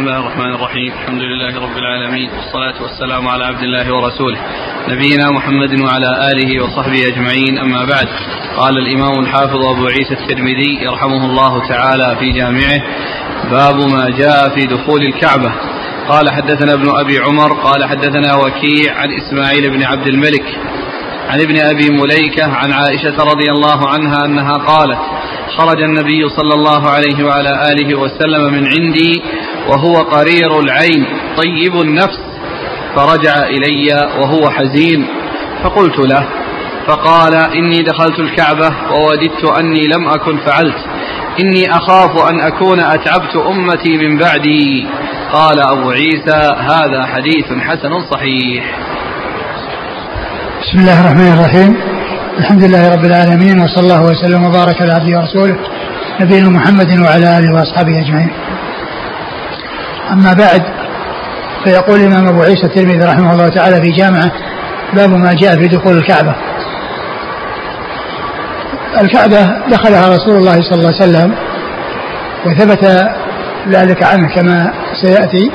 بسم الله الرحمن الرحيم. الحمد لله رب العالمين. والصلاة والسلام على عبد الله ورسوله. نبينا محمد وعلى آله وصحبه أجمعين. أما بعد قال الإمام الحافظ أبو عيسى الترمذي يرحمه الله تعالى في جامعه باب ما جاء في دخول الكعبة. قال حدثنا ابن أبي عمر قال حدثنا وكيع عن إسماعيل بن عبد الملك عن ابن أبي مليكة عن عائشة رضي الله عنها أنها قالت خرج النبي صلى الله عليه وعلى آله وسلم من عندي وهو قرير العين طيب النفس. فرجع إلي وهو حزين. فقلت له فقال إني دخلت الكعبة ووددت أني لم أكن فعلت. إني أخاف أن أكون أتعبت أمتي من بعدي. قال أبو عيسى هذا حديث حسن صحيح. بسم الله الرحمن الرحيم. الحمد لله رب العالمين وصلى الله وسلم وبارك على عبده ورسوله نبينا محمد وعلى آله وأصحابه أجمعين. أما بعد فيقول الإمام أبو عيسى الترمذي رحمه الله تعالى في جامعة باب ما جاء في دخول الكعبة. الكعبة دخلها رسول الله صلى الله عليه وسلم وثبت ذلك عنه كما سيأتي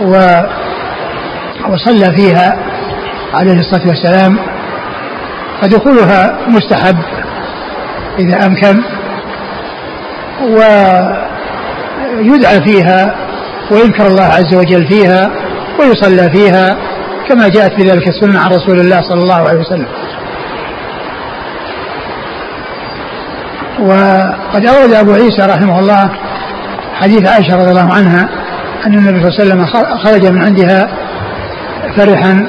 و وصلى فيها عليه الصلاة والسلام فدخولها مستحب إذا أمكن ويدعى فيها ويذكر الله عز وجل فيها ويصلى فيها كما جاءت بذلك السنة عن رسول الله صلى الله عليه وسلم. وقد أورد أبو عيسى رحمه الله حديث عائشة رضي الله عنها أن النبي صلى الله عليه وسلم خرج من عندها فرحا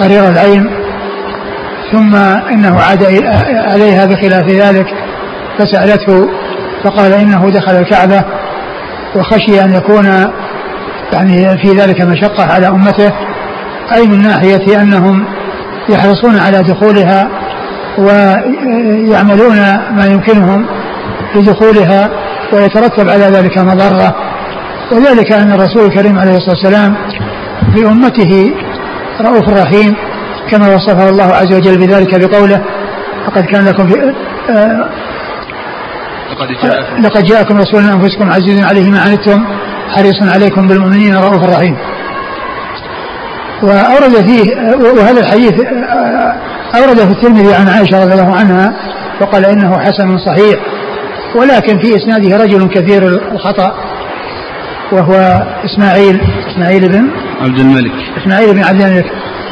قرير العين ثم إنه عاد عليها بخلاف ذلك فسألته فقال إنه دخل الكعبة وخشي أن يكون يعني في ذلك مشقة على أمته أي من ناحية أنهم يحرصون على دخولها ويعملون ما يمكنهم لدخولها ويترتب على ذلك مضرة. وذلك أن الرسول الكريم عليه الصلاة والسلام بامته رؤوف رحيم كما وصفه الله عز وجل بذلك بقوله لقد كان لكم في آه لقد جاءكم لقد جاءكم رسول من أنفسكم عزيز عليه ما عنتم حريص عليكم بالمؤمنين رؤوف رحيم. وأورد فيه وهذا الحديث أورده في الترمذي عن عائشة رضي الله عنها وقال إنه حسن صحيح ولكن في إسناده رجل كثير الخطأ وهو إسماعيل إسماعيل بن عبد الملك إسماعيل بن عبد الملك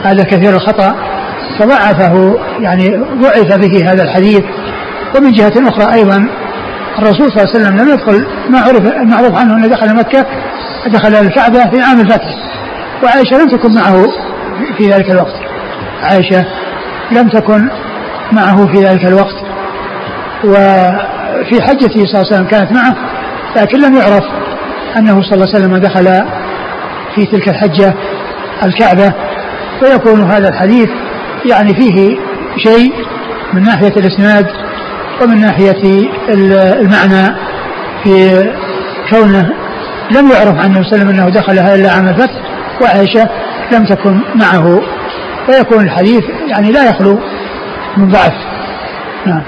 هذا كثير الخطأ فضعفه يعني ضعف به هذا الحديث ومن جهة أخرى أيضا الرسول صلى الله عليه وسلم لم يدخل ما عرف المعروف عنه أنه دخل مكة دخل الكعبة في عام الفتح. وعائشة لم تكن معه في ذلك الوقت. عائشة لم تكن معه في ذلك الوقت. وفي حجته صلى الله عليه وسلم كانت معه لكن لم يعرف أنه صلى الله عليه وسلم دخل في تلك الحجة الكعبة. فيكون هذا الحديث يعني فيه شيء من ناحية الإسناد. ومن ناحية المعنى في كونه لم يعرف عن النبي صلى الله عليه وسلم أنه دخلها إلا عام الفتح وعائشة لم تكن معه. فيكون الحديث يعني لا يخلو من ضعف. نعم.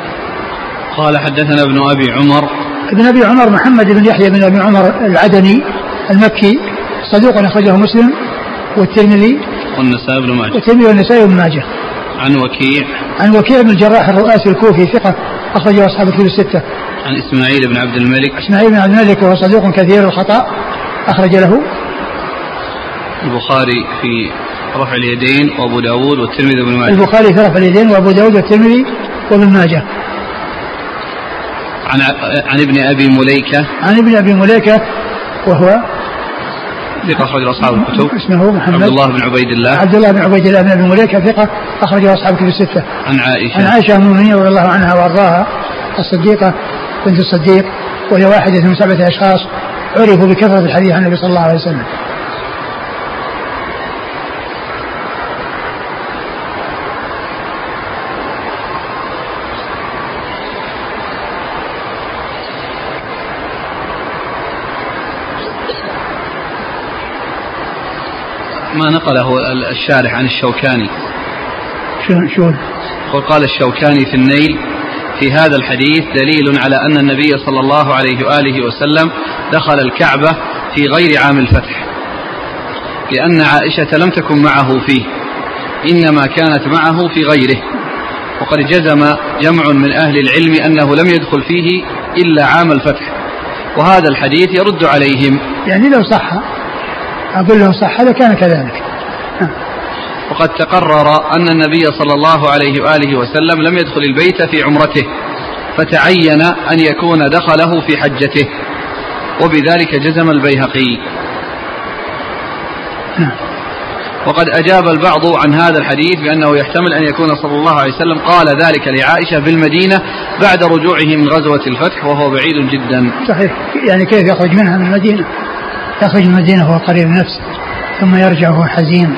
قال حدثنا ابن أبي عمر. ابن أبي عمر محمد بن يحيى بن أبي عمر العدني المكي صدوق أخرجه مسلم والترمذي والنسائي بن ماجه. والترمذي والنسائي بن ماجه. عن وكيع. عن وكيع بن الجراح الرؤاسي الكوفي ثقة أخرجه أصحاب الكتب الستة. عن إسماعيل بن عبد الملك. إسماعيل بن عبد الملك وهو صدوق كثير الخطأ أخرج له. البخاري في رفع اليدين وأبو داود والترمذي بن ماجه. البخاري في رفع اليدين وأبو داود والترمذي وابن ماجه. عن عن ابن أبي مليكة. عن ابن أبي مليكة وهو ثقة أخرج أصحاب الكتب. اسمه محمد. عبد الله بن عبيد الله. عبد الله بن عبيد الله بن أبي مليكة ثقة أخرجه أصحاب الكتب الستة. عن عائشة. عن عائشة أم المؤمنين رضي الله عنها وأرضاها الصديقة بنت الصديق وهي واحدة من سبعة أشخاص عرفوا بكثرة الحديث عن النبي صلى الله عليه وسلم. ما نقله الشارح عن الشوكاني. شو شو؟ وقال الشوكاني في النيل في هذا الحديث دليل على أن النبي صلى الله عليه وآله وسلم دخل الكعبة في غير عام الفتح لأن عائشة لم تكن معه فيه إنما كانت معه في غيره وقد جزم جمع من أهل العلم أنه لم يدخل فيه إلا عام الفتح وهذا الحديث يرد عليهم. يعني لو صح أقول له صح هذا كان كذلك. وقد تقرر أن النبي صلى الله عليه وآله وسلم لم يدخل البيت في عمرته فتعين أن يكون دخله في حجته وبذلك جزم البيهقي. وقد أجاب البعض عن هذا الحديث بأنه يحتمل أن يكون صلى الله عليه وسلم قال ذلك لعائشة بالمدينة بعد رجوعه من غزوة الفتح وهو بعيد جدا. صحيح يعني كيف يخرج منها من المدينة؟ يخرج من المدينة وهو قريب نفسه ثم يرجع وهو حزين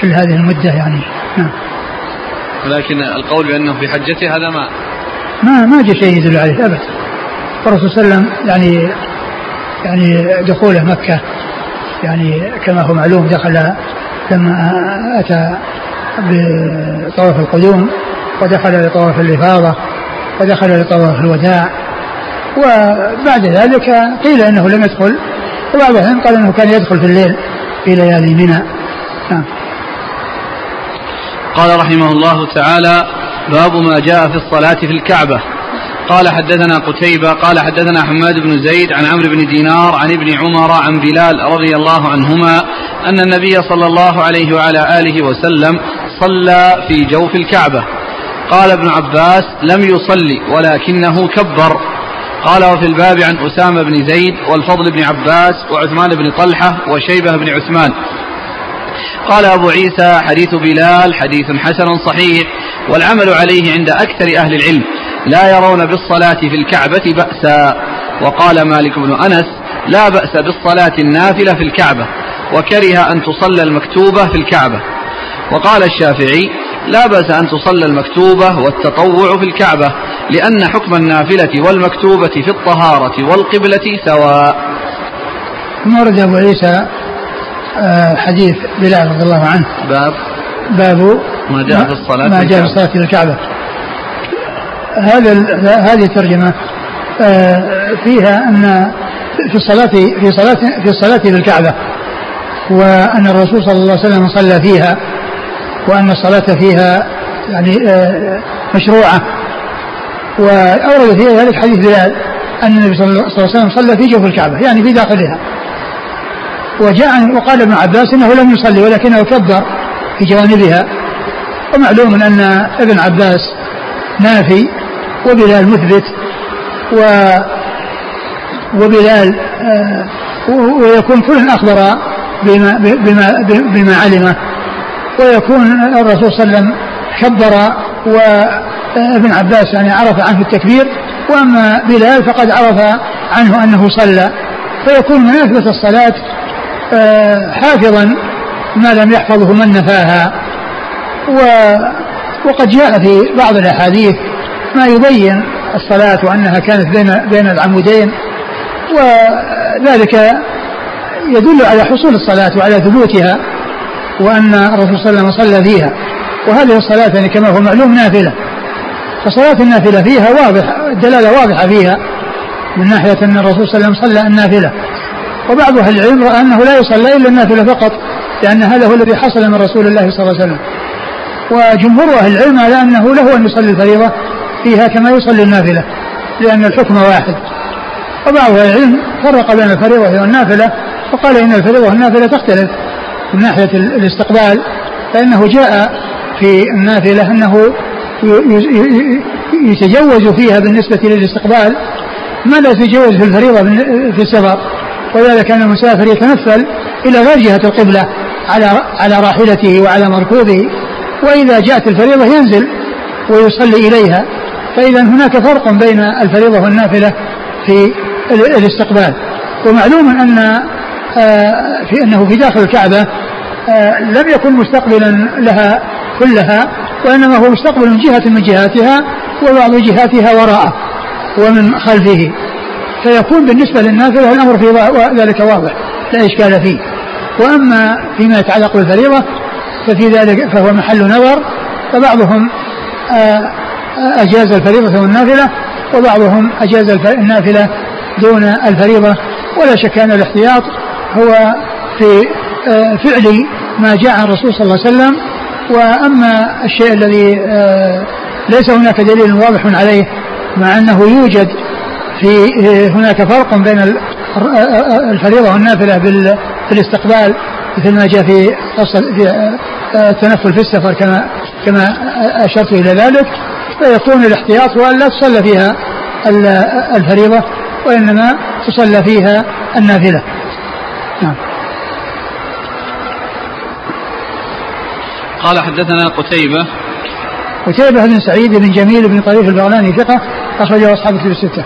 كل هذه المدة يعني. نعم. ولكن القول بأنه في حجته هذا ما؟ ما ما جاء شيء يدل عليه أبدا. الرسول صلى الله عليه وسلم يعني يعني دخوله مكة يعني كما هو معلوم دخل لما أتى بطواف القدوم ودخل لطواف الإفاضة ودخل لطواف الوداع وبعد ذلك قيل إنه لم يدخل وبعضهم قال إنه كان يدخل في الليل في ليالي منى. نعم. قال رحمه الله تعالى باب ما جاء في الصلاة في الكعبة. قال حدثنا قتيبة قال حدثنا حماد بن زيد عن عمرو بن دينار عن ابن عمر عن بلال رضي الله عنهما أن النبي صلى الله عليه وعلى آله وسلم صلى في جوف الكعبة. قال ابن عباس لم يصلي ولكنه كبر. قال وفي الباب عن أسامة بن زيد والفضل بن عباس وعثمان بن طلحة وشيبة بن عثمان. قال أبو عيسى حديث بلال حديث حسن صحيح والعمل عليه عند أكثر أهل العلم لا يرون بالصلاة في الكعبة بأسا. وقال مالك بن أنس لا بأس بالصلاة النافلة في الكعبة وكره أن تصلى المكتوبة في الكعبة. وقال الشافعي لا بأس أن تصلى المكتوبة والتطوع في الكعبة لأن حكم النافلة والمكتوبة في الطهارة والقبلة سواء. ثم ورد أبو عيسى آه، حديث بلال رضي الله عنه. باب. باب ما جاء في الصلاة ما جاء في الصلاة في الكعبة. هذا هذه الترجمة آه، فيها أن في الصلاة في صلاة في الصلاة في الكعبة وأن الرسول صلى الله عليه وسلم صلى فيها. وأن الصلاة فيها يعني آه، مشروعة. وأورد فيها ذلك حديث بلال أن النبي صلى الله عليه وسلم صلى في جوف الكعبة يعني في داخلها. وجاء وقال ابن عباس إنه لم يصلي ولكنه كبر في جوانبها. ومعلوم أن ابن عباس نافي وبلال مثبت و وبلال آه ويكون كل أخبر بما بما بما علمه. ويكون الرسول صلى الله عليه وسلم كبر وابن عباس يعني عرف عنه التكبير وأما بلال فقد عرف عنه أنه صلى. فيكون من اثبت الصلاة آه، حافظا ما لم يحفظه من نفاها. و وقد جاء في بعض الأحاديث ما يبين الصلاة وأنها كانت بين بين العمودين. وذلك يدل على حصول الصلاة وعلى ثبوتها. وأن الرسول صلى الله عليه وسلم صلى فيها. وهذه الصلاة يعني كما هو معلوم نافلة. فصلاة النافلة فيها واضح الدلالة واضحة فيها من ناحية أن الرسول صلى الله عليه وسلم صلى النافلة. وبعض أهل العلم رأى أنه لا يصلى إلا النافلة فقط لأن هذا هو الذي حصل من رسول الله صلى الله عليه وسلم. وجمهور أهل العلم على أنه له أن يصلي الفريضة فيها كما يصلي النافلة لأن الحكم واحد. وبعض أهل العلم فرق بين الفريضة والنافلة وقال إن الفريضة والنافلة تختلف. من ناحية الاستقبال فإنه جاء في النافلة أنه يتجوز فيها بالنسبة للاستقبال ما لا يتجوز في الفريضة في السفر وذلك أن المسافر يتنفل إلى غير جهة القبلة على على راحلته وعلى مركوبه وإذا جاءت الفريضة ينزل ويصلي إليها فإذا هناك فرق بين الفريضة والنافلة في الاستقبال. ومعلوم أن في أنه في داخل الكعبة آه، لم يكن مستقبلا لها كلها وإنما هو مستقبل جهة من جهاتها وبعض جهاتها وراءه ومن خلفه. فيكون بالنسبة للنافلة الأمر في ذلك واضح لا إشكال فيه. وأما فيما يتعلق بالفريضة ففي ذلك فهو محل نظر فبعضهم آه، أجاز الفريضة والنافلة وبعضهم أجاز النافلة دون الفريضة ولا شك أن الاحتياط هو في آه، فعل ما جاء عن الرسول صلى الله عليه وسلم وأما الشيء الذي آه، ليس هناك دليل واضح عليه مع أنه يوجد في هناك فرق بين الفريضة والنافلة في الاستقبال مثل ما جاء في التنفل في السفر كما كما أشرت إلى ذلك فيكون الاحتياط هو ان لا تصلى فيها الفريضة وإنما تصلى فيها النافلة. نعم. قال حدثنا قتيبة قتيبة بن سعيد بن جميل بن طريف البغلاني ثقة أخرجه أصحاب الكتب الستة.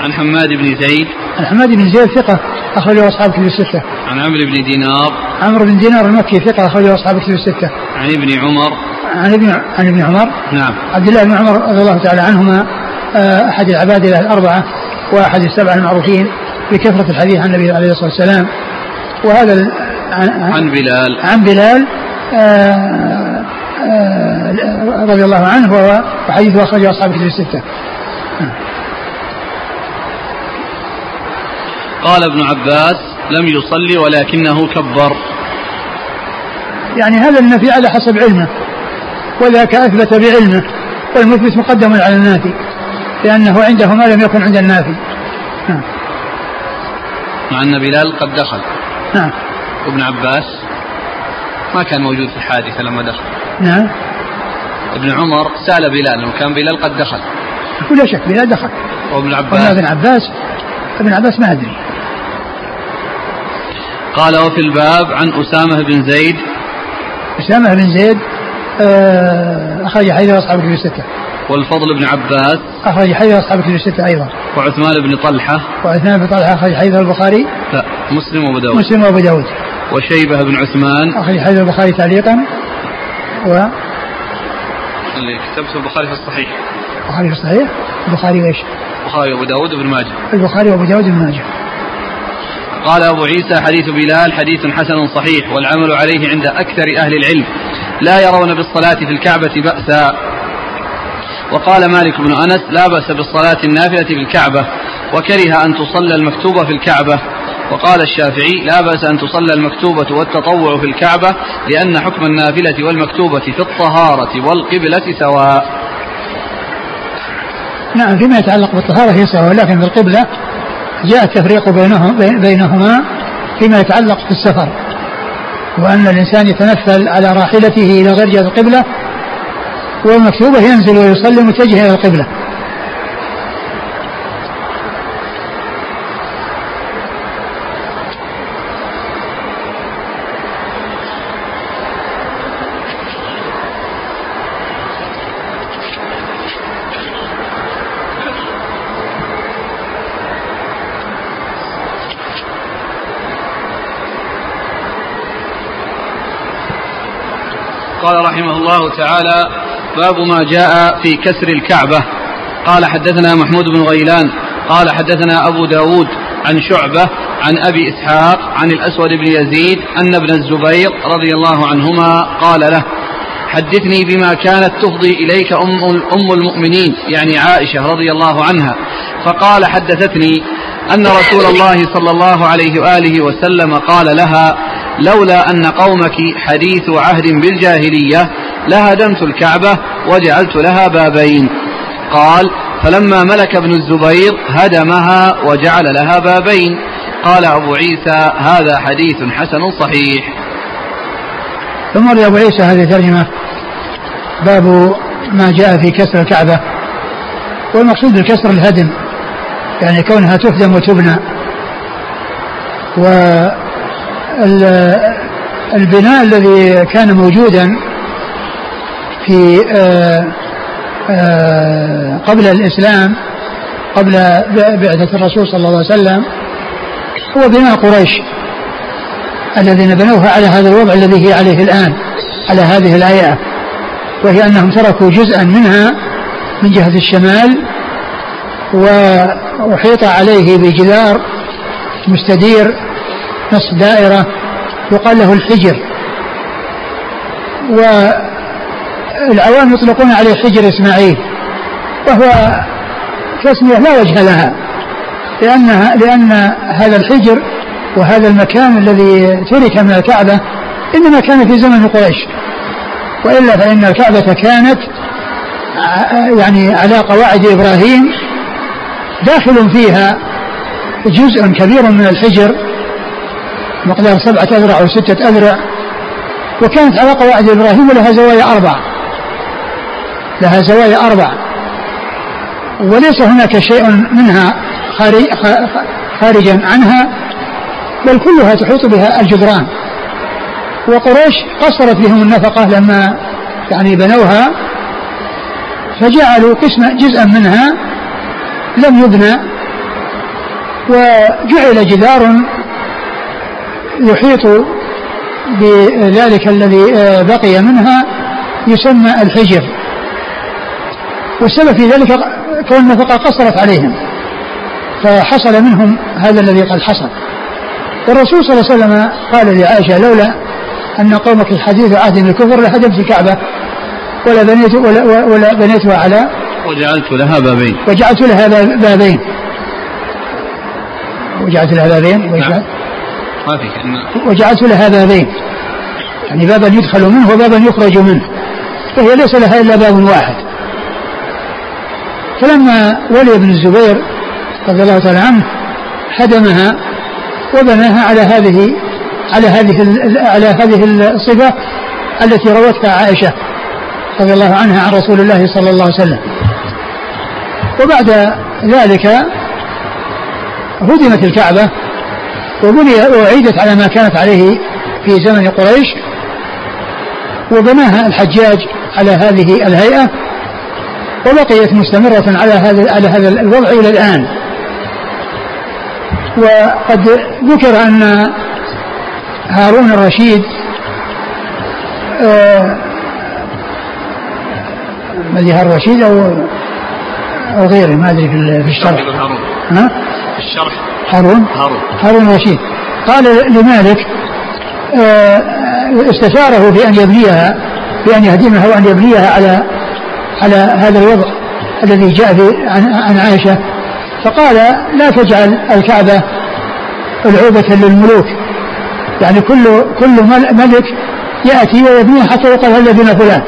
عن حماد بن زيد عن حماد بن زيد ثقة أخرجه أصحاب الكتب الستة. عن عمرو بن دينار عمرو بن دينار المكي ثقة أخرجه أصحاب الكتب الستة. عن ابن عمر عن ابن عن ابن عمر نعم عبد الله بن عمر رضي الله تعالى عنهما آه، أحد العباد الأربعة وأحد السبعة المعروفين بكثرة الحديث عن النبي عليه الصلاة والسلام وهذا عن, عن بلال. عن بلال آه، آه، رضي الله عنه وحديثه أخرجه أصحاب الكتب الستة. قال ابن عباس لم يصلي ولكنه كبر. يعني هذا النفي على حسب علمه وذاك أثبت بعلمه والمثبت مقدم على النافي لأنه عنده ما لم يكن عند النافي. مع أن بلال قد دخل. نعم. وابن عباس ما كان موجود في الحادثة لما دخل. نعم. ابن عمر سأل بلال وكان بلال قد دخل. بلا شك بلال دخل. وابن عباس؟ ابن عباس؟ ابن عباس ما أدري. قال وفي الباب عن أسامة بن زيد. أسامة بن زيد؟ أخرج حديث أصحاب الكتب الستة. والفضل بن عباس. أخرج حديث أصحاب الكتب الستة أيضا. وعثمان بن طلحة. وعثمان بن طلحة أخرج حديث البخاري. لا مسلم وأبو داود. مسلم وأبو داود. وشيبة بن عثمان. أخرج حديث البخاري تعليقا. و اللي كتبته البخاري في الصحيح. البخاري في الصحيح. البخاري وإيش؟ البخاري وأبو داود وابن ماجه. البخاري وأبو داود وابن ماجه. قال أبو عيسى حديث بلال حديث حسن صحيح والعمل عليه عند أكثر أهل العلم. لا يرون بالصلاة في الكعبة بأسا. وقال مالك بن أنس لا بأس بالصلاة النافلة في الكعبة وكره أن تصلى المكتوبة في الكعبة. وقال الشافعي لا بأس أن تصلى المكتوبة والتطوع في الكعبة لأن حكم النافلة والمكتوبة في الطهارة والقبلة سواء. نعم فيما يتعلق بالطهارة هي سواء ولكن القبلة جاء التفريق بينهم بينهما فيما يتعلق في السفر وأن الإنسان يتنفل على راحلته إلى غير جهة القبلة والمكتوبة ينزل ويصلي متجه إلى القبلة قال رحمه الله تعالى باب ما جاء في كسر الكعبة. قال حدثنا محمود بن غيلان قال حدثنا أبو داود عن شعبة عن أبي إسحاق عن الأسود بن يزيد أن ابن الزبير رضي الله عنهما قال له حدثني بما كانت تفضي إليك أم, أم المؤمنين يعني عائشة رضي الله عنها فقال حدثتني أن رسول الله صلى الله عليه وآله وسلم قال لها لولا أن قومك حديث عهد بالجاهلية لهدمت الكعبة وجعلت لها بابين. قال فلما ملك ابن الزبير هدمها وجعل لها بابين. قال أبو عيسى هذا حديث حسن صحيح. ثم أبو عيسى هذه الترجمة. باب ما جاء في كسر الكعبة. والمقصود بالكسر الهدم يعني كونها تهدم وتبنى. و البناء الذي كان موجودا في آه، آه، قبل الإسلام قبل بعثة الرسول صلى الله عليه وسلم هو بناء قريش الذين بنوها على هذا الوضع الذي هي عليه الآن على هذه الهيئة وهي أنهم تركوا جزءا منها من جهة الشمال وأحيط عليه بجدار مستدير نصف دائرة يقال له الحجر. والعوام يطلقون عليه حجر إسماعيل وهو تسمية لا وجه لها لأنها لأن هذا الحجر وهذا المكان الذي ترك من الكعبة إنما كان في زمن قريش وإلا فإن الكعبة كانت يعني على قواعد إبراهيم داخل فيها جزء كبير من الحجر مقدار سبعة أذرع أو ستة أذرع وكانت على قواعد إبراهيم ولها زوايا أربع لها زوايا أربع. وليس هناك شيء منها خارجا عنها بل كلها تحيط بها الجدران. وقريش قصرت بهم النفقة لما يعني بنوها فجعلوا قسم جزءا منها لم يبنى. وجعل جدار يحيط بذلك الذي آه، بقي منها يسمى الحجر. والسبب في ذلك كون النفقة قصرت عليهم فحصل منهم هذا الذي قد حصل. والرسول صلى الله عليه وسلم قال لعائشة لولا أن قومك الحديث عهد بالكفر لهدمت الكعبة ولا بنيت ولا, ولا بنيتها على وجعلت لها بابين. وجعلت لها بابين. وجعلت لها بابين؟ نعم. وجعلت لها بابين. يعني بابا يدخل منه وبابا يخرج منه. فهي ليس لها إلا باب واحد. فلما ولي بن الزبير رضي الله تعالى عنه هدمها وبناها على هذه على هذه على هذه الصفة التي روتها عائشة رضي الله عنها عن رسول الله صلى الله عليه وسلم. وبعد ذلك هدمت الكعبة وبني وأعيدت على ما كانت عليه في زمن قريش وبناها الحجاج على هذه الهيئة وبقيت مستمرة على هذا على هذا الوضع إلى الآن. وقد ذكر أن هارون الرشيد آه هارون الرشيد أو أو غيره ما أدري في الشرح. ها؟ الشرح. هارون؟ هارون. هارون الرشيد. قال لمالك آه استشاره في أن يبنيها بأن يهدمها وأن يبنيها على على هذا الوضع الذي جاء عن, عائشة. فقال لا تجعل الكعبة العوبة للملوك. يعني كل كل ملك يأتي ويبنيها حتى يقال هذا بنا فلان.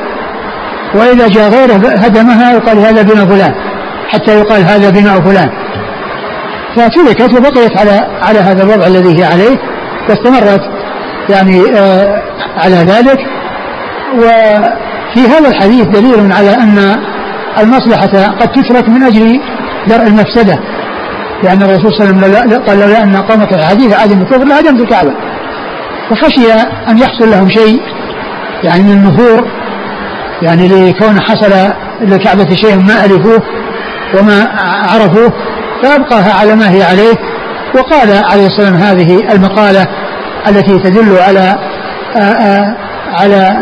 وإذا جاء غيره هدمها يقال هذا بنا فلان. حتى يقال هذا بناء فلان. فتركت وبقيت على على هذا الوضع الذي هي عليه واستمرت يعني آه على ذلك. وفي هذا الحديث دليل على أن المصلحة قد تترك من أجل درء المفسدة. لأن الرسول صلى الله عليه وسلم قال لولا أن قومك الحديث عادم الكفر لهدمت الكعبة. فخشي أن يحصل لهم شيء يعني من النفور يعني لكون حصل للكعبة شيء ما ألفوه وما عرفوه فأبقاها على ما هي عليه. وقال عليه والسلام هذه المقالة التي تدل على آآ آآ على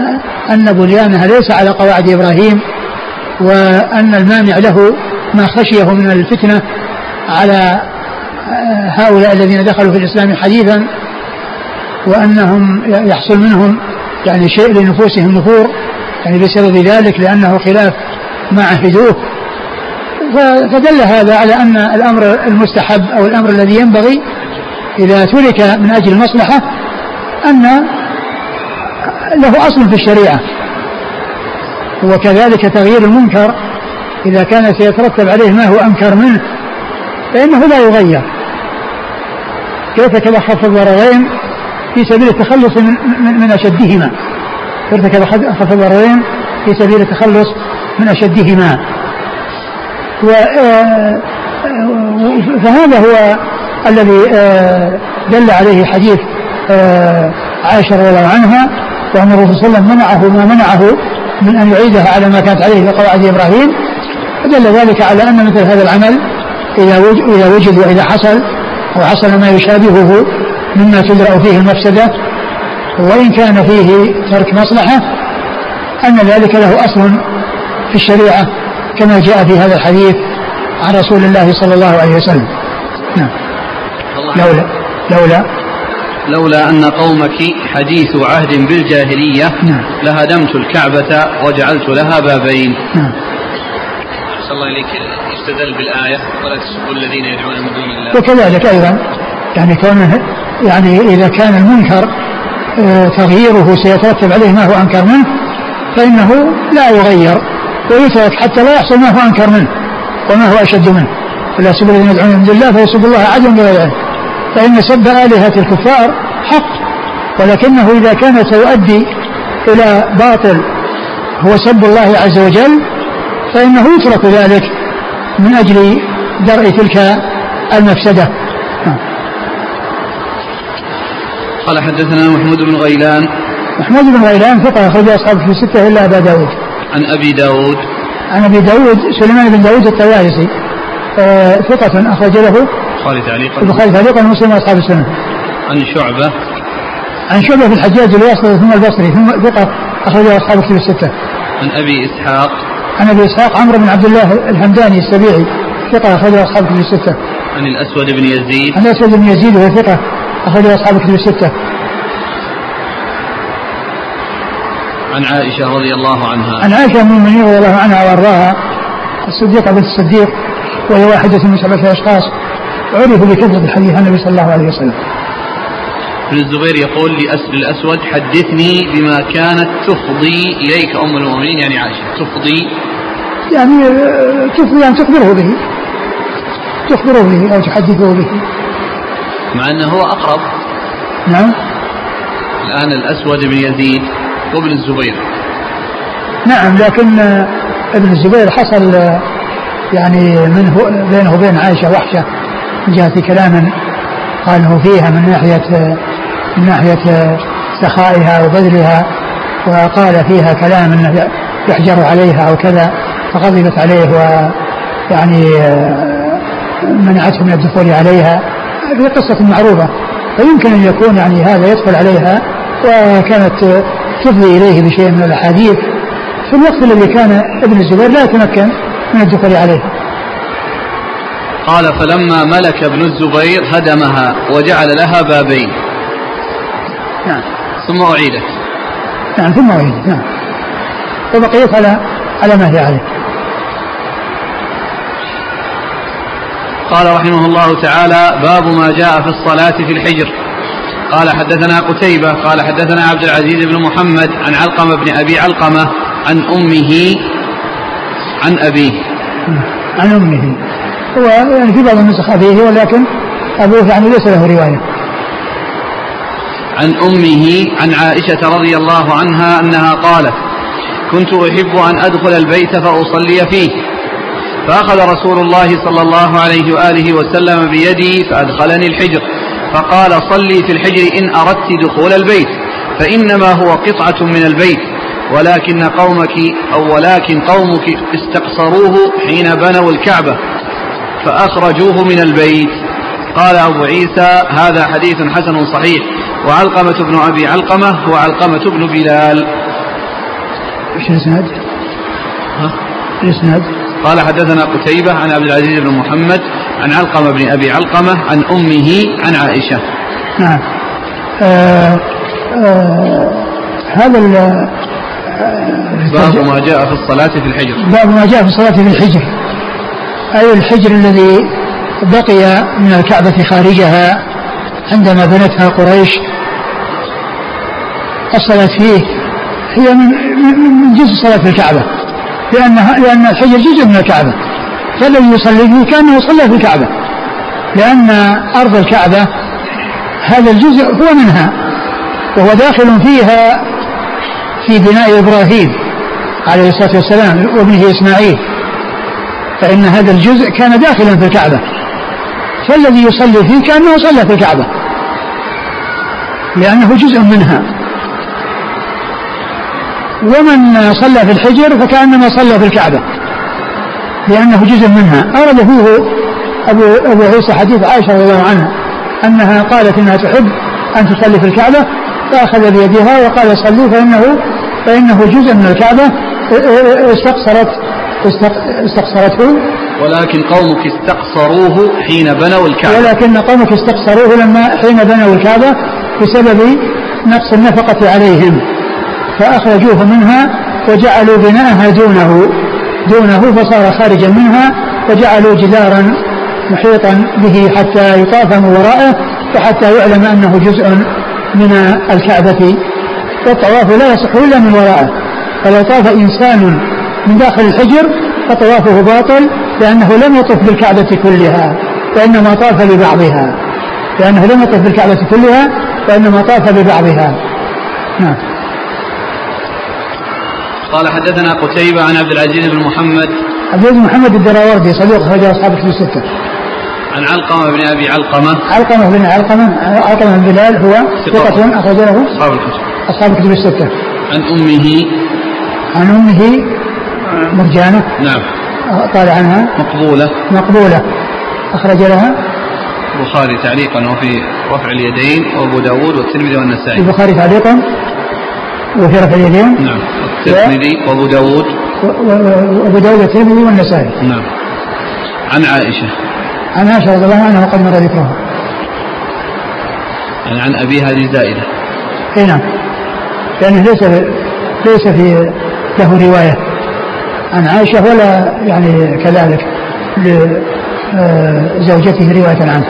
أن بنيانها ليس على قواعد إبراهيم وأن المانع له ما خشيه من الفتنة على هؤلاء الذين دخلوا في الإسلام حديثا وأنهم يحصل منهم يعني شيء لنفوسهم نفور يعني بسبب ذلك لأنه خلاف ما عهدوه. فدل هذا على أن الأمر المستحب أو الأمر الذي ينبغي إذا ترك من أجل المصلحة أن له أصل في الشريعة. وكذلك تغيير المنكر إذا كان سيترتب عليه ما هو أنكر منه فإنه لا يغير. كيف خف الضررين في سبيل التخلص من, من, أشدهما؟ ارتكب خف الضررين في سبيل التخلص من أشدهما؟ و آه، فهذا هو الذي آه، دل عليه حديث آه، عائشة رضي الله عنها. وأن الرسول صلى الله عليه وسلم منعه ما منعه من أن يعيدها على ما كانت عليه في قواعد إبراهيم. فدل ذلك على أن مثل هذا العمل إذا وجد, إذا وجد وإذا حصل أو حصل ما يشابهه مما تدرأ فيه المفسدة وإن كان فيه ترك مصلحة أن ذلك له أصل في الشريعة كما جاء في هذا الحديث عن رسول الله صلى الله عليه وسلم. نعم. لولا لولا لولا أن قومك حديث عهد بالجاهلية نعم. لهدمت الكعبة وجعلت لها بابين. نعم. الله إليك. يستدل بالآية. ولا تسبوا الذين يدعون من دون الله. وكذلك أيضا يعني كونه يعني إذا كان المنكر آه، تغييره سيترتب عليه ما هو أنكر منه فإنه لا يغير ويترك حتى لا يحصل ما هو أنكر منه وما هو أشد منه. فلا يسب الذين يدعون من دون الله فيسب الله عدوا بغير علم. فإن سب آلهة الكفار حق ولكنه إذا كان سيؤدي إلى باطل هو سب الله عز وجل فإنه يترك ذلك من أجل درء تلك المفسدة. قال حدثنا محمود بن غيلان. محمود بن غيلان ثقة أخرج أصحابه في الستة إلا أبا داود. عن أبي داود. عن أبي داود سليمان بن داود الطيالسي آه ثقة أخرج له البخاري تعليقا البخاري تعليقا ومسلم وأصحاب السنة عن شعبة عن شعبة في الحجاج الواسطي ثم البصري ثم ثقة أخرجه أصحاب الكتب الستة. عن أبي إسحاق عن أبي إسحاق عمرو بن عبد الله الحمداني السبيعي ثقة أخرجه أصحاب الكتب الستة. عن الأسود بن يزيد عن الأسود بن يزيد وهو ثقة أخرجه أصحاب الكتب الستة. عن عائشة رضي الله عنها عن عائشة أم المؤمنين رضي الله عنها وأرضاها الصديقة بنت الصديق وهي واحدة من سبعة أشخاص عرفوا بكثرة الحديث عن النبي صلى الله عليه وسلم. ابن الزبير يقول لأسر الأسود حدثني بما كانت تفضي إليك أم المؤمنين. يعني عائشة تفضي. يعني آه، تفضي يعني تخبره به. تخبره به أو تحدثه به. مع أنه هو أقرب. نعم. الآن الأسود بن يزيد وابن الزبير. نعم لكن آه، ابن الزبير حصل آه، يعني منه بينه وبين عائشة وحشة. من جهة كلام قاله فيها من ناحية من ناحية سخائها وبذلها وقال فيها كلام إنه يحجر عليها أو كذا فغضبت عليه ويعني آه، منعته من الدخول عليها. هذه قصة معروفة. فيمكن أن يكون يعني هذا يدخل عليها وكانت تفضي إليه بشيء من الأحاديث. في الوقت الذي كان ابن الزبير لا يتمكن من الدخول عليها. قال فلما ملك ابن الزبير هدمها وجعل لها بابين. نعم. ثم أعيدت. نعم ثم أعيدت نعم. وبقيت على على ما هي عليه قال رحمه الله تعالى باب ما جاء في الصلاة في الحجر. قال حدثنا قتيبة قال حدثنا عبد العزيز بن محمد عن علقمة بن أبي علقمة عن أمه عن أبيه. عن أمه. هو يعني في بعض النسخ أبيه ولكن أبوه يعني ليس له رواية. عن أمه عن عائشة رضي الله عنها أنها قالت كنت أحب أن أدخل البيت فأصلي فيه. فأخذ رسول الله صلى الله عليه وآله وسلم بيدي فأدخلني الحجر. فقال صلي في الحجر إن أردت دخول البيت فإنما هو قطعة من البيت ولكن قومك أو ولكن قومك استقصروه حين بنوا الكعبة. فأخرجوه من البيت. قال أبو عيسى هذا حديث حسن صحيح. وعلقمة بن أبي علقمة هو علقمة بن بلال. إيش الإسناد؟ الإسناد؟ قال حدثنا قتيبة عن عبد العزيز بن محمد عن علقمة بن أبي علقمة عن أمه عن عائشة. نعم. آه آه هذا باب ما جاء في الصلاة في الحجر. باب ما جاء في الصلاة في الحجر. أي الحجر الذي بقي من الكعبة خارجها عندما بنتها قريش الصلاة فيه هي من من جزء صلاة الكعبة لأنها لأن الحجر جزء من الكعبة. فالذي يصلي فيه كأنه صلى في الكعبة لأن أرض الكعبة هذا الجزء هو منها وهو داخل فيها في بناء إبراهيم عليه الصلاة والسلام وابنه إسماعيل. فإن هذا الجزء كان داخلا في الكعبة. فالذي يصلي فيه كأنه صلى في الكعبة. لأنه جزء منها. ومن صلى في الحجر فكأنما صلى في الكعبة. لأنه جزء منها. أورد فيه أبو, أبو عيسى حديث عائشة رضي الله عنها أنها قالت إنها تحب أن تصلي في الكعبة فأخذ بيدها وقال صلوا فإنه فإنه جزء من الكعبة استقصرت استقصرته ولكن قومك استقصروه حين بنوا الكعبة. ولكن قومك استقصروه لما حين بنوا الكعبة بسبب نقص النفقة عليهم. فأخرجوه منها وجعلوا بناءها دونه. دونه فصار خارجا منها وجعلوا جدارا محيطا به حتى يطاف من ورائه وحتى يعلم أنه جزء من الكعبة. والطواف لا يصح إلا من ورائه فلو طاف إنسان من داخل الحجر فطوافه باطل لأنه لم يطف بالكعبة كلها وإنما طاف ببعضها. لأنه لم يطف بالكعبة كلها وإنما طاف ببعضها. نعم. قال حدثنا قتيبة عن عبد العزيز بن محمد. عبد العزيز محمد الدراوردي صديق أخرج أصحاب الكتب الستة. عن علقمة بن أبي علقمة. علقمة بن علقمة علقمة بن بلال هو ثقة. أخرج له أصحاب الكتب. أصحاب الكتب الستة. عن أمه. عن أمه مرجانة. نعم. قال عنها. مقبولة. مقبولة. أخرج لها. البخاري تعليقا وفي رفع اليدين وأبو داود والترمذي والنسائي. البخاري تعليقا وفي رفع اليدين. نعم. الترمذي وأبو داود. وأبو داود والترمذي والنسائي. نعم. عن عائشة. عن عائشة رضي الله عنها وقد مر ذكرها. يعني عن أبيها هذه زائدة أي نعم. لأنه ليس ليس في له رواية. عن عائشة ولا يعني كذلك لزوجته رواية عنه.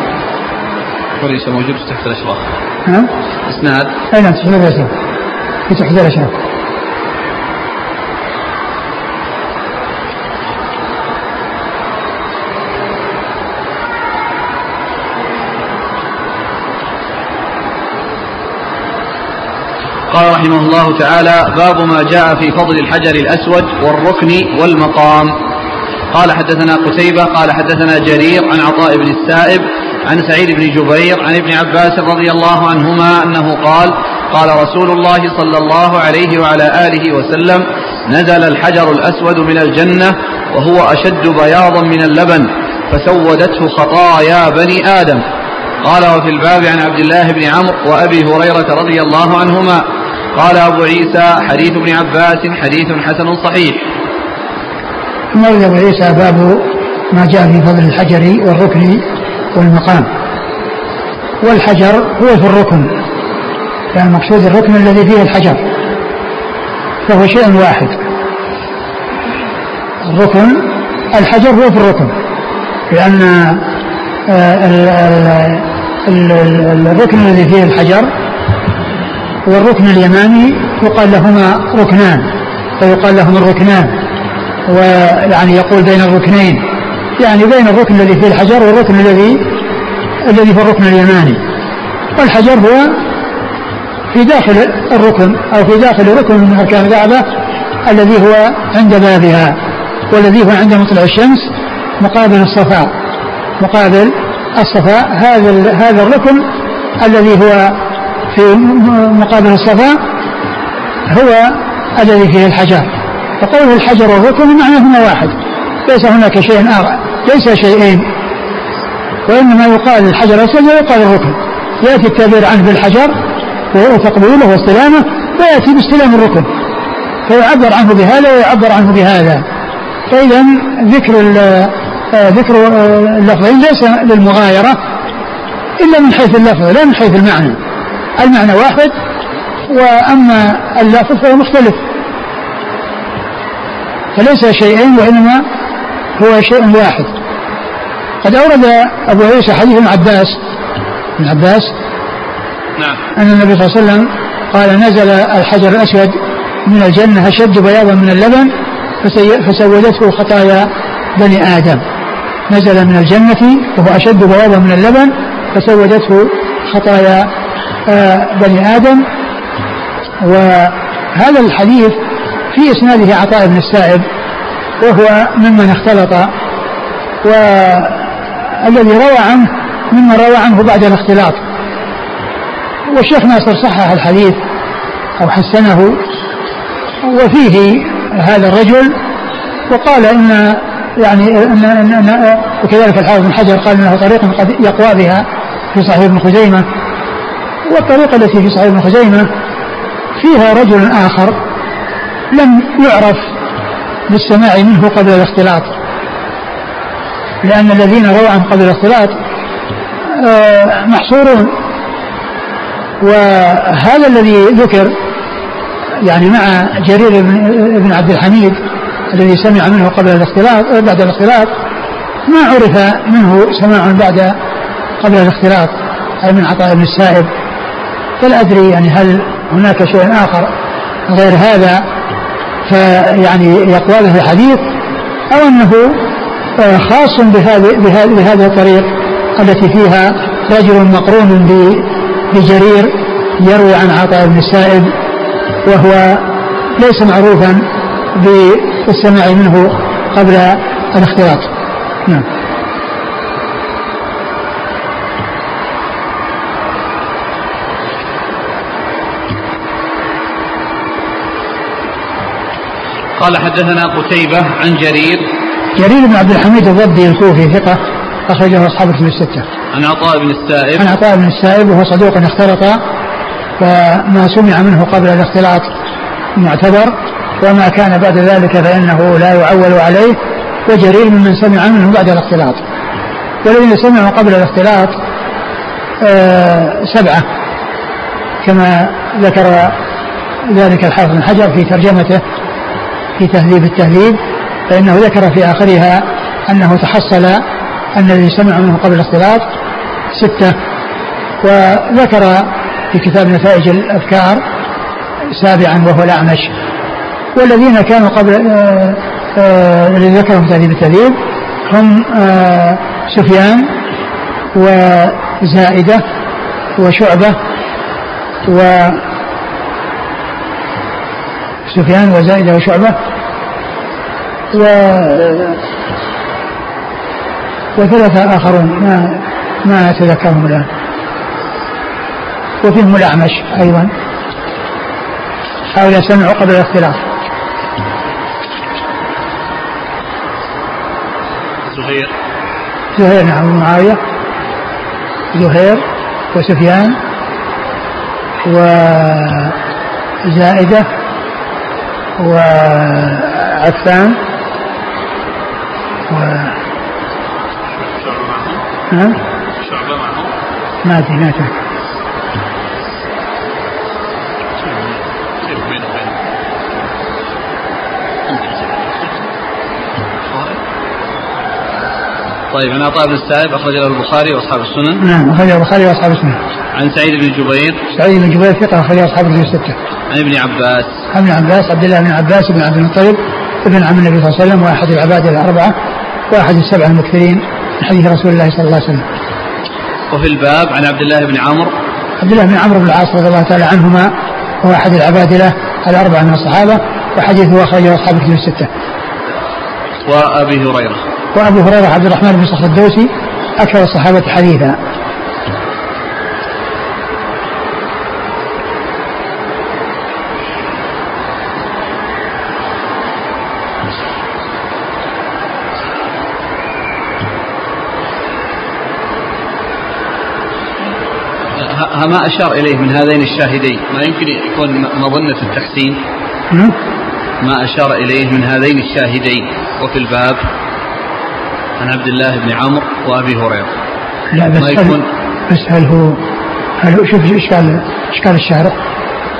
وليس موجود تحت الأشراف. نعم إسناد؟ أي نعم تحت الأشراف. في تحت الأشراف. قال رحمه الله تعالى باب ما جاء في فضل الحجر الأسود والركن والمقام. قال حدثنا قتيبة قال حدثنا جرير عن عطاء بن السائب عن سعيد بن جبير عن ابن عباس رضي الله عنهما أنه قال قال رسول الله صلى الله عليه وعلى آله وسلم نزل الحجر الأسود من الجنة وهو أشد بياضا من اللبن فسودته خطايا بني آدم. قال وفي الباب عن عبد الله بن عمرو وأبي هريرة رضي الله عنهما قال أبو عيسى حديث ابن عباس حديث حسن صحيح. مر أبو عيسى باب ما جاء في فضل الحجر والركن والمقام. والحجر هو في الركن يعني المقصود الركن الذي فيه الحجر فهو شيء واحد. الركن الحجر هو في الركن لأن آه، الركن الذي فيه الحجر والركن اليماني يقال لهما ركنان فيقال لهما الركنان ويعني يقول بين الركنين. يعني بين الركن الذي فيه الحجر والركن الذي الذي في الركن اليماني. والحجر هو في داخل الركن أو في داخل ركن من أركان الكعبة الذي هو عند بابها والذي هو عند مطلع الشمس مقابل الصفاء مقابل الصفاء هذا هذا الركن الذي هو في مقابل الصفا هو الذي فيه الحجر. فقوله الحجر والركن معناهما واحد. ليس هناك شيء آخر. ليس شيئين. وإنما يقال الحجر الأسود ويقال الركن. يأتي التعبير عنه بالحجر وهو تقبيله واستلامه ويأتي باستلام الركن. فيعبر عنه بهذا ويعبر عنه بهذا. فإذا ذكر آه، ذكر آه، اللفظين ليس للمغايرة إلا من حيث اللفظ لا من حيث المعنى. المعنى واحد وأما اللفظ فهو مختلف. فليس شيئين وإنما هو شيء واحد. قد أورد أبو عيسى حديث ابن عباس. ابن عباس؟ نعم. أن النبي صلى الله عليه وسلم قال نزل الحجر الأسود من الجنة أشد بياضا من اللبن فسودته خطايا بني آدم. نزل من الجنة وهو أشد بياضا من اللبن فسودته خطايا بني آدم. وهذا الحديث في إسناده عطاء بن السائب وهو ممن اختلط والذي روى عنه ممن روى عنه بعد الاختلاط. والشيخ ناصر صحح الحديث أو حسنه وفيه هذا الرجل وقال إن يعني إن, إن, إن وكذلك الحافظ بن حجر قال إنه طريق قد يقوى بها في صحيح ابن خزيمة. والطريقة التي في صحيح ابن خزيمه فيها رجل آخر لم يعرف بالسماع منه قبل الاختلاط. لأن الذين رووا عنه قبل الاختلاط آه، محصورون. وهذا الذي ذكر يعني مع جرير بن عبد الحميد الذي سمع منه قبل الاختلاط بعد الاختلاط ما عرف منه سماع بعد قبل الاختلاط أي من عطاء بن السائب. فلا أدري يعني هل هناك شيء آخر غير هذا فيعني يقوى به الحديث أو أنه آه، خاص بهذه بهذه الطريق التي فيها رجل مقرون بجرير يروي عن عطاء بن السائب وهو ليس معروفا بالسماع منه قبل الاختلاط. نعم. قال حدثنا قتيبة عن جرير جرير بن عبد الحميد الضبي الكوفي ثقة أخرجه أصحاب الكتب الستة. عن عطاء بن السائب. عن عطاء بن السائب وهو صدوق اختلط فما سمع منه قبل الاختلاط معتبر وما كان بعد ذلك فإنه لا يعول عليه وجرير ممن سمع منه بعد الاختلاط والذين سمعوا قبل الاختلاط آه سبعة كما ذكر ذلك الحافظ بن حجر في ترجمته في تهذيب التهذيب فإنه ذكر في آخرها أنه تحصل أن الذي سمع منه قبل الاختلاط ستة. وذكر في كتاب نتائج الأفكار سابعا وهو الأعمش. والذين كانوا قبل آه، آه، الذي ذكرهم تهذيب التهذيب هم آه، سفيان وزائدة وشعبة و سفيان وزائدة وشعبة. و وثلاثة آخرون ما ما أتذكرهم الآن. وفيهم الأعمش أيضا. هؤلاء سمعوا قبل الاختلاف. زهير. زهير نعم معاوية. زهير وسفيان وزائدة وعفان و معهم ما أدري ما طيب عن عطاء بن السائب أخرج له البخاري وأصحاب السنن. نعم أخرج البخاري وأصحاب السنن. عن سعيد بن جبير. سعيد بن جبير ثقة أخرج أصحاب الكتب الستة عن ابن عباس. عن ابن عباس عبد الله بن عباس بن عبد المطلب ابن عم النبي صلى الله عليه وسلم وأحد العباد الأربعة وأحد السبع المكثرين من حديث رسول الله صلى الله عليه وسلم. وفي الباب عن عبد الله بن عمرو. عبد الله بن عمرو بن العاص رضي الله تعالى عنهما هو أحد العبادلة الأربعة من الصحابة وحديثه أخرجه أصحاب الكتب الستة. وأبي هريرة. وأبو هريرة عبد الرحمن بن صخر الدوسي أكثر الصحابة حديثا. ما أشار إليه من هذين الشاهدين. ما يمكن يكون مظنة التحسين؟ ما أشار إليه من هذين الشاهدين. وفي الباب عن عبد الله بن عمرو وأبي هريرة. لا بس هل يكون بس هل هو هل هو شوف إشكال إشكال الشارع؟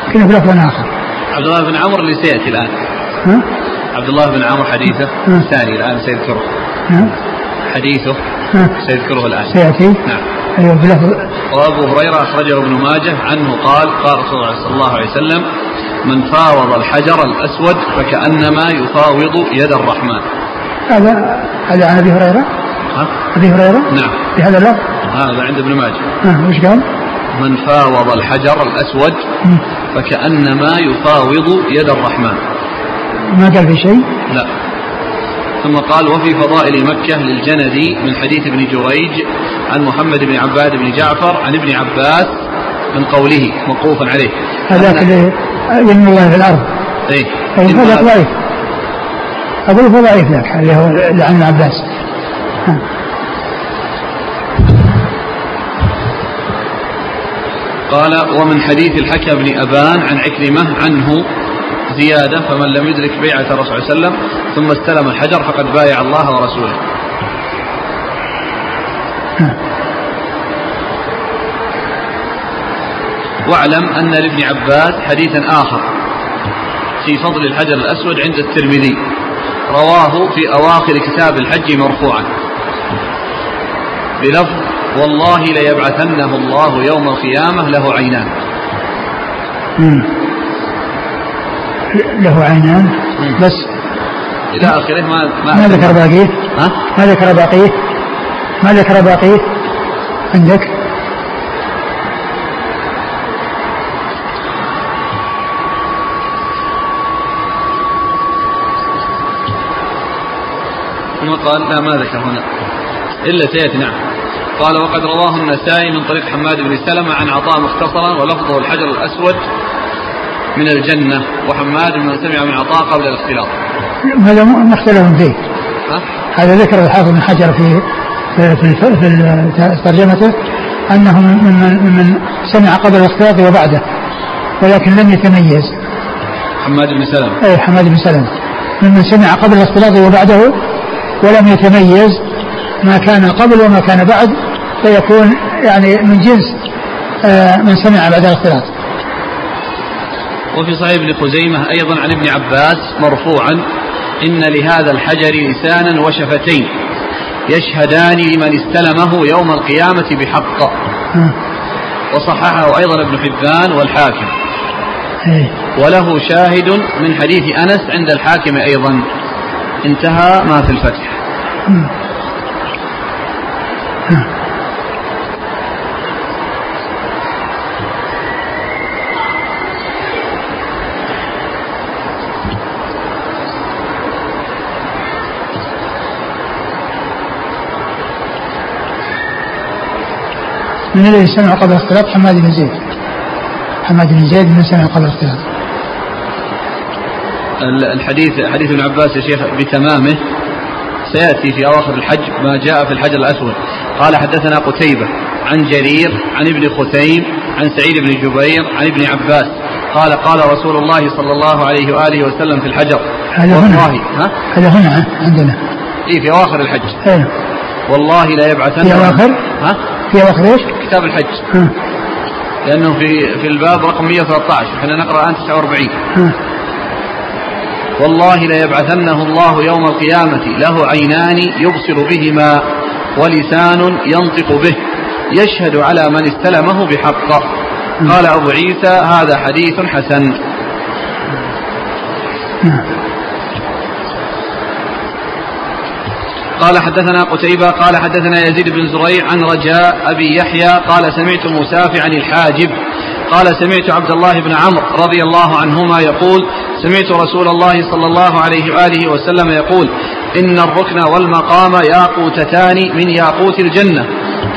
يمكن في لفظ آخر. عبد الله بن عمرو اللي سيأتي الآن. ها؟ عبد الله بن عمرو حديثه الثاني الآن سيذكره. حديثه سيذكره الآن. سيأتي؟ نعم. أيوه بلفظ وأبو هريرة أخرجه ابن ماجه عنه قال قال رسول الله صلى الله عليه وسلم من فاوض الحجر الأسود فكأنما يفاوض يد الرحمن هذا هذا عن أبي هريرة؟ ها؟ أبي هريرة؟ نعم بهذا اللفظ؟ هذا عند ابن ماجه ها وش قال؟ من فاوض الحجر الأسود فكأنما يفاوض يد الرحمن ما قال في شيء؟ لا ثم قال وفي فضائل مكة للجندي من حديث ابن جريج عن محمد بن عباد بن جعفر عن ابن عباس من قوله موقوفا عليه. هذاك اللي يمن الله في الأرض. إيه. هذا ضعيف. أقول ضعيف ذاك اللي هو عن عباس. قال ومن حديث الحكم بن أبان عن عكرمة عنه زيادة فمن لم يدرك بيعة الرسول صلى الله عليه وسلم ثم استلم الحجر فقد بايع الله ورسوله. واعلم أن لابن عباس حديثا آخر في فضل الحجر الأسود عند الترمذي. رواه في أواخر كتاب الحج مرفوعا. بلفظ والله ليبعثنه الله يوم القيامة له عينان. له عينان. بس إلى آخره ما ما, ما ذكر باقيه. ها؟ ما ذكر باقيه. ما ذكر باقيه. عندك؟ ثم قال لا ما ذكر هنا. إلا سيأتي نعم. قال وقد رواه النسائي من طريق حماد بن سلمة عن عطاء مختصرا ولفظه الحجر الأسود من الجنة وحماد من سمع من عطاء قبل الاختلاط. هذا مختلف فيه. ها؟ هذا ذكر الحافظ بن حجر في في في, في, ترجمته أنه ممن ممن سمع قبل الاختلاط وبعده ولكن لم يتميز. حماد بن سلمة اي حماد بن سلمة ممن سمع قبل الاختلاط وبعده ولم يتميز ما كان قبل وما كان بعد فيكون يعني من جنس آه، من سمع بعد الاختلاط. وفي صحيح ابن خزيمة أيضا عن ابن عباس مرفوعا إن لهذا الحجر لسانا وشفتين يشهدان لمن استلمه يوم القيامة بحق. وصححه أيضا ابن حبان والحاكم إيه. وله شاهد من حديث أنس عند الحاكم أيضا انتهى ما في الفتح من الذي سمع قبل الاختلاط حماد بن زيد. حماد بن زيد من سمع قبل الاختلاط. ال- الحديث حديث ابن عباس يا شيخ بتمامه. سيأتي في أواخر الحج ما جاء في الحجر الأسود. قال حدثنا قتيبة عن جرير عن ابن خثيم عن سعيد بن جبير عن ابن عباس. قال قال رسول الله صلى الله عليه وآله وسلم في الحجر. هذا هنا. ها؟ هذا هنا عندنا. إيه في أواخر الحج. إيه. والله لا يبعثن في أواخر؟ ها؟ في أواخر إيش؟ كتاب الحج. لأنه في في الباب رقم 113 إحنا نقرأ الآن 49 ها. والله ليبعثنه الله يوم القيامة. له عينان يبصر بهما ولسان ينطق به. يشهد على من استلمه بحق. قال أبو عيسى هذا حديث حسن. قال حدثنا قتيبة قال حدثنا يزيد بن زريع عن رجاء أبي يحيى قال سمعت مسافعا الحاجب. قال سمعت عبد الله بن عمرو رضي الله عنهما يقول سمعت رسول الله صلى الله عليه وآله وسلم يقول إن الركن والمقام ياقوتتان من ياقوت الجنة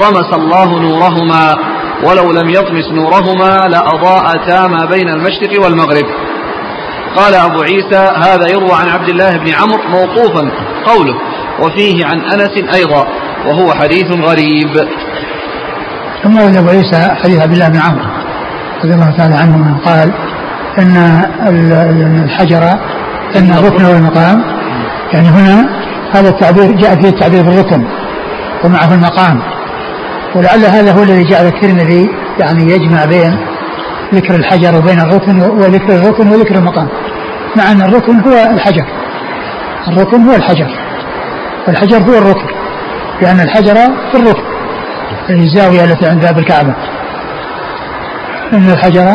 طمس الله نورهما ولو لم يطمس نورهما لأضاءتا ما بين المشرق والمغرب. قال أبو عيسى هذا يروى عن عبد الله بن عمرو موقوفا قوله وفيه عن أنس أيضا وهو حديث غريب. ثم ورد أبو عيسى حديث عبد الله بن عمرو رضي الله تعالى عنهما قال ال- الحجر إن الركن والمقام. يعني هنا هذا التعبير جاء فيه التعبير بالركن ومعه المقام. ولعل هذا هو الذي جعل الترمذي يعني يجمع بين ذكر الحجر وبين الركن وذكر الركن وذكر المقام. مع أن الركن هو الحجر. الركن هو الحجر. والحجر هو الركن لأن الحجر في الركن في الزاوية التي عند باب الكعبة. إن الحجر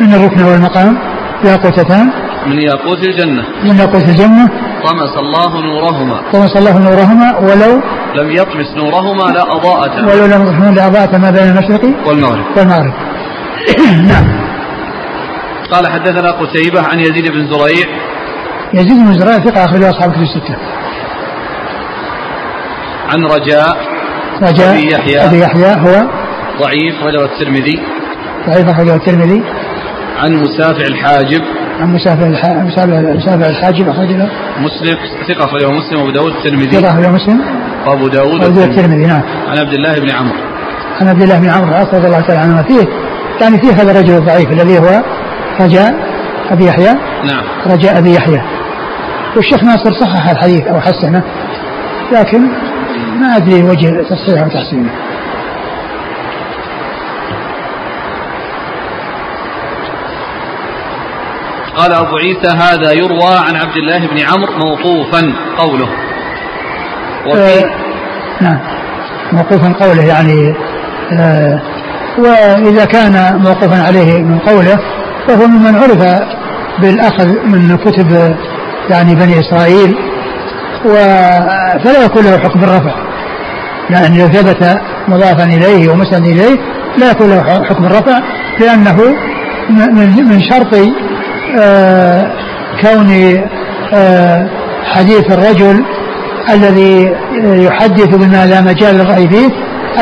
إن الركن والمقام ياقوتتان. من ياقوت الجنة. من ياقوت الجنة. طمس الله نورهما. طمس الله نورهما ولو لم يطمس نورهما لا أضاءتا ولو لم يكن لأضاءت ما بين المشرق والمغرب. والمغرب. نعم. قال حدثنا قتيبة عن يزيد بن زريع. يزيد بن زريع ثقة أخرجه أصحاب كتب الستة. عن رجاء رجاء أبي يحيى. أبي يحيى هو ضعيف وله الترمذي. ضعيف أخرجه الترمذي. عن مسافع الحاجب. عن مسافر الح... مسافر مسافر الحاجب أخرجه. مسلم ثقة أخرجه مسلم. وأبو داود الترمذي. ثقة أخرجه مسلم. وأبو داود الترمذي. الترمذي نعم. عن عبد الله بن عمرو. عن عبد الله بن عمرو العاص رضي الله تعالى عنهما. فيه يعني فيه هذا الرجل الضعيف الذي هو رجاء أبي يحيى. نعم. رجاء أبي يحيى. والشيخ ناصر صحح الحديث أو حسنه لكن ما أدري وجه تصحيحه وتحسينه قال أبو عيسى هذا يروى عن عبد الله بن عمرو موقوفا قوله. وفي آه، نعم. موقوفا قوله يعني آه وإذا كان موقوفا عليه من قوله فهو ممن عرف بالأخذ من كتب يعني بني إسرائيل فلا يكون له حكم الرفع. يعني لو ثبت مضافا إليه ومسند إليه لا يكون له حكم الرفع لأنه من شرط آه كون آه حديث الرجل الذي يحدث بما لا مجال للرأي فيه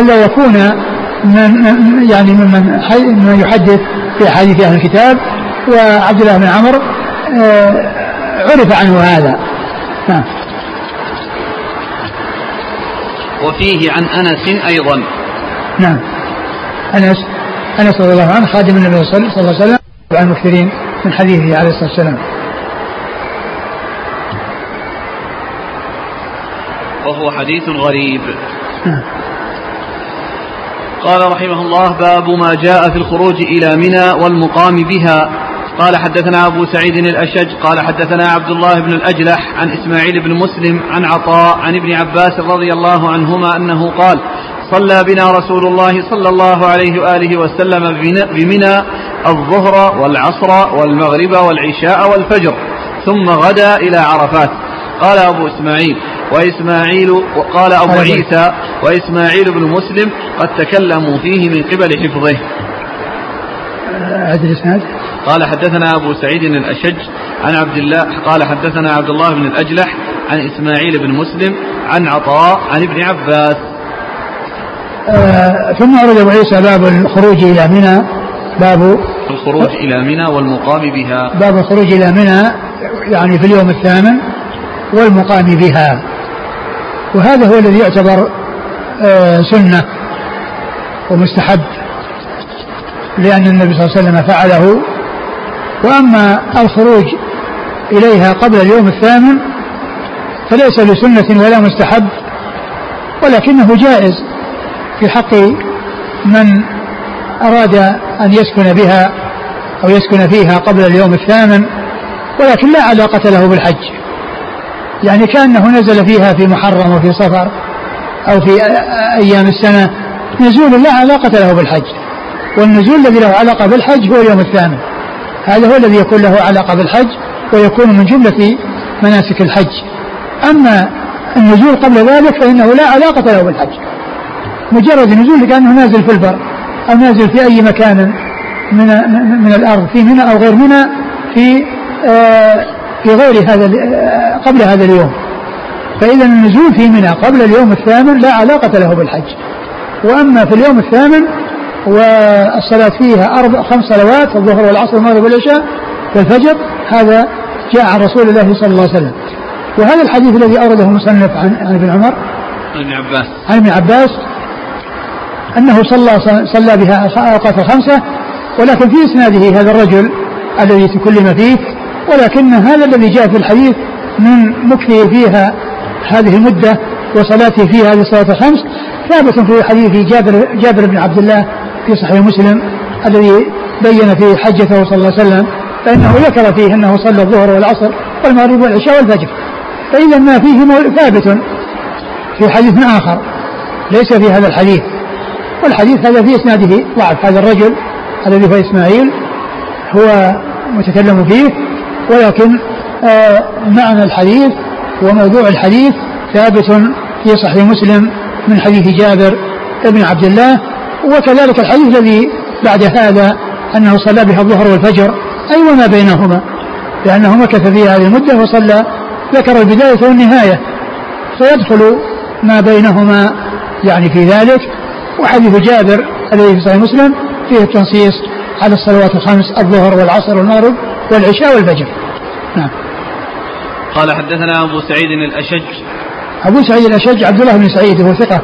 ألا يكون من يعني ممن من يحدث في حديث أهل الكتاب. وعبد الله بن عمرو آه، عرف عنه هذا. نعم. وفيه عن أنس أيضا. نعم. أنس أنس رضي الله عنه خادم النبي صلى الله عليه وسلم وعن المكثرين من حديثه عليه الصلاة والسلام. وهو حديث غريب. نعم. قال رحمه الله باب ما جاء في الخروج إلى منى والمقام بها. قال حدثنا أبو سعيد الأشج قال حدثنا عبد الله بن الأجلح عن إسماعيل بن مسلم عن عطاء عن ابن عباس رضي الله عنهما أنه قال صلى بنا رسول الله صلى الله عليه وآله وسلم بمنى الظهر والعصر والمغرب والعشاء والفجر ثم غدا إلى عرفات. قال أبو إسماعيل وإسماعيل قال أبو عيسى وإسماعيل بن مسلم قد تكلموا فيه من قبل حفظه. هذا الإسناد؟ قال حدثنا أبو سعيد الأشج عن عبد الله قال حدثنا عبد الله بن الأجلح عن إسماعيل بن مسلم عن عطاء عن ابن عباس. آه ثم أورد أبو عيسى باب الخروج إلى منى باب الخروج إلى منى والمقام بها. باب الخروج إلى منى يعني في اليوم الثامن والمقام بها. وهذا هو الذي يعتبر آه سنة ومستحب لأن النبي صلى الله عليه وسلم فعله وأما الخروج إليها قبل اليوم الثامن فليس بسنة ولا مستحب ولكنه جائز في حق من أراد أن يسكن بها أو يسكن فيها قبل اليوم الثامن ولكن لا علاقة له بالحج. يعني كأنه نزل فيها في محرم وفي صفر أو في أيام السنة نزول لا علاقة له بالحج والنزول الذي له علاقة بالحج هو اليوم الثامن. هذا هو الذي يكون له علاقة بالحج ويكون من جملة مناسك الحج. أما النزول قبل ذلك فإنه لا علاقة له بالحج. مجرد نزول كأنه نازل في البر أو نازل في أي مكان من من الأرض في منى أو غير منى في آه في غير هذا آه، قبل هذا اليوم. فإذا النزول في منى قبل اليوم الثامن لا علاقة له بالحج. وأما في اليوم الثامن والصلاة فيها أربع خمس صلوات الظهر والعصر والمغرب والعشاء والفجر. هذا جاء عن رسول الله صلى الله عليه وسلم. وهذا الحديث الذي أورده المصنف عن عن ابن عمر. عن ابن عباس. عن ابن عباس. أنه صلى صلى بها أوقات خمسة ولكن في إسناده هذا الرجل الذي تكلم فيه ولكن هذا الذي جاء في الحديث من مكثه فيها هذه المدة وصلاته فيها هذه الصلاة الخمس ثابت في حديث جابر جابر بن عبد الله في صحيح مسلم الذي بين فيه حجته صلى الله عليه وسلم فإنه ذكر فيه أنه صلى الظهر والعصر والمغرب والعشاء والفجر. فإذا ما فيه ثابت في حديث آخر ليس في هذا الحديث. والحديث هذا في إسناده ضعف. هذا الرجل الذي هو إسماعيل هو متكلم فيه ولكن آه معنى الحديث وموضوع الحديث ثابت في صحيح مسلم من حديث جابر بن عبد الله وكذلك الحديث الذي بعد هذا أنه صلى بها الظهر والفجر أي وما بينهما؟ لأنه مكث في هذه المدة وصلى ذكر البداية والنهاية فيدخل ما بينهما يعني في ذلك وحديث جابر الذي في صحيح مسلم فيه التنصيص على الصلوات الخمس الظهر والعصر والمغرب والعشاء والفجر. نعم. قال حدثنا أبو سعيد الأشج. أبو سعيد الأشج عبد الله بن سعيد وهو ثقة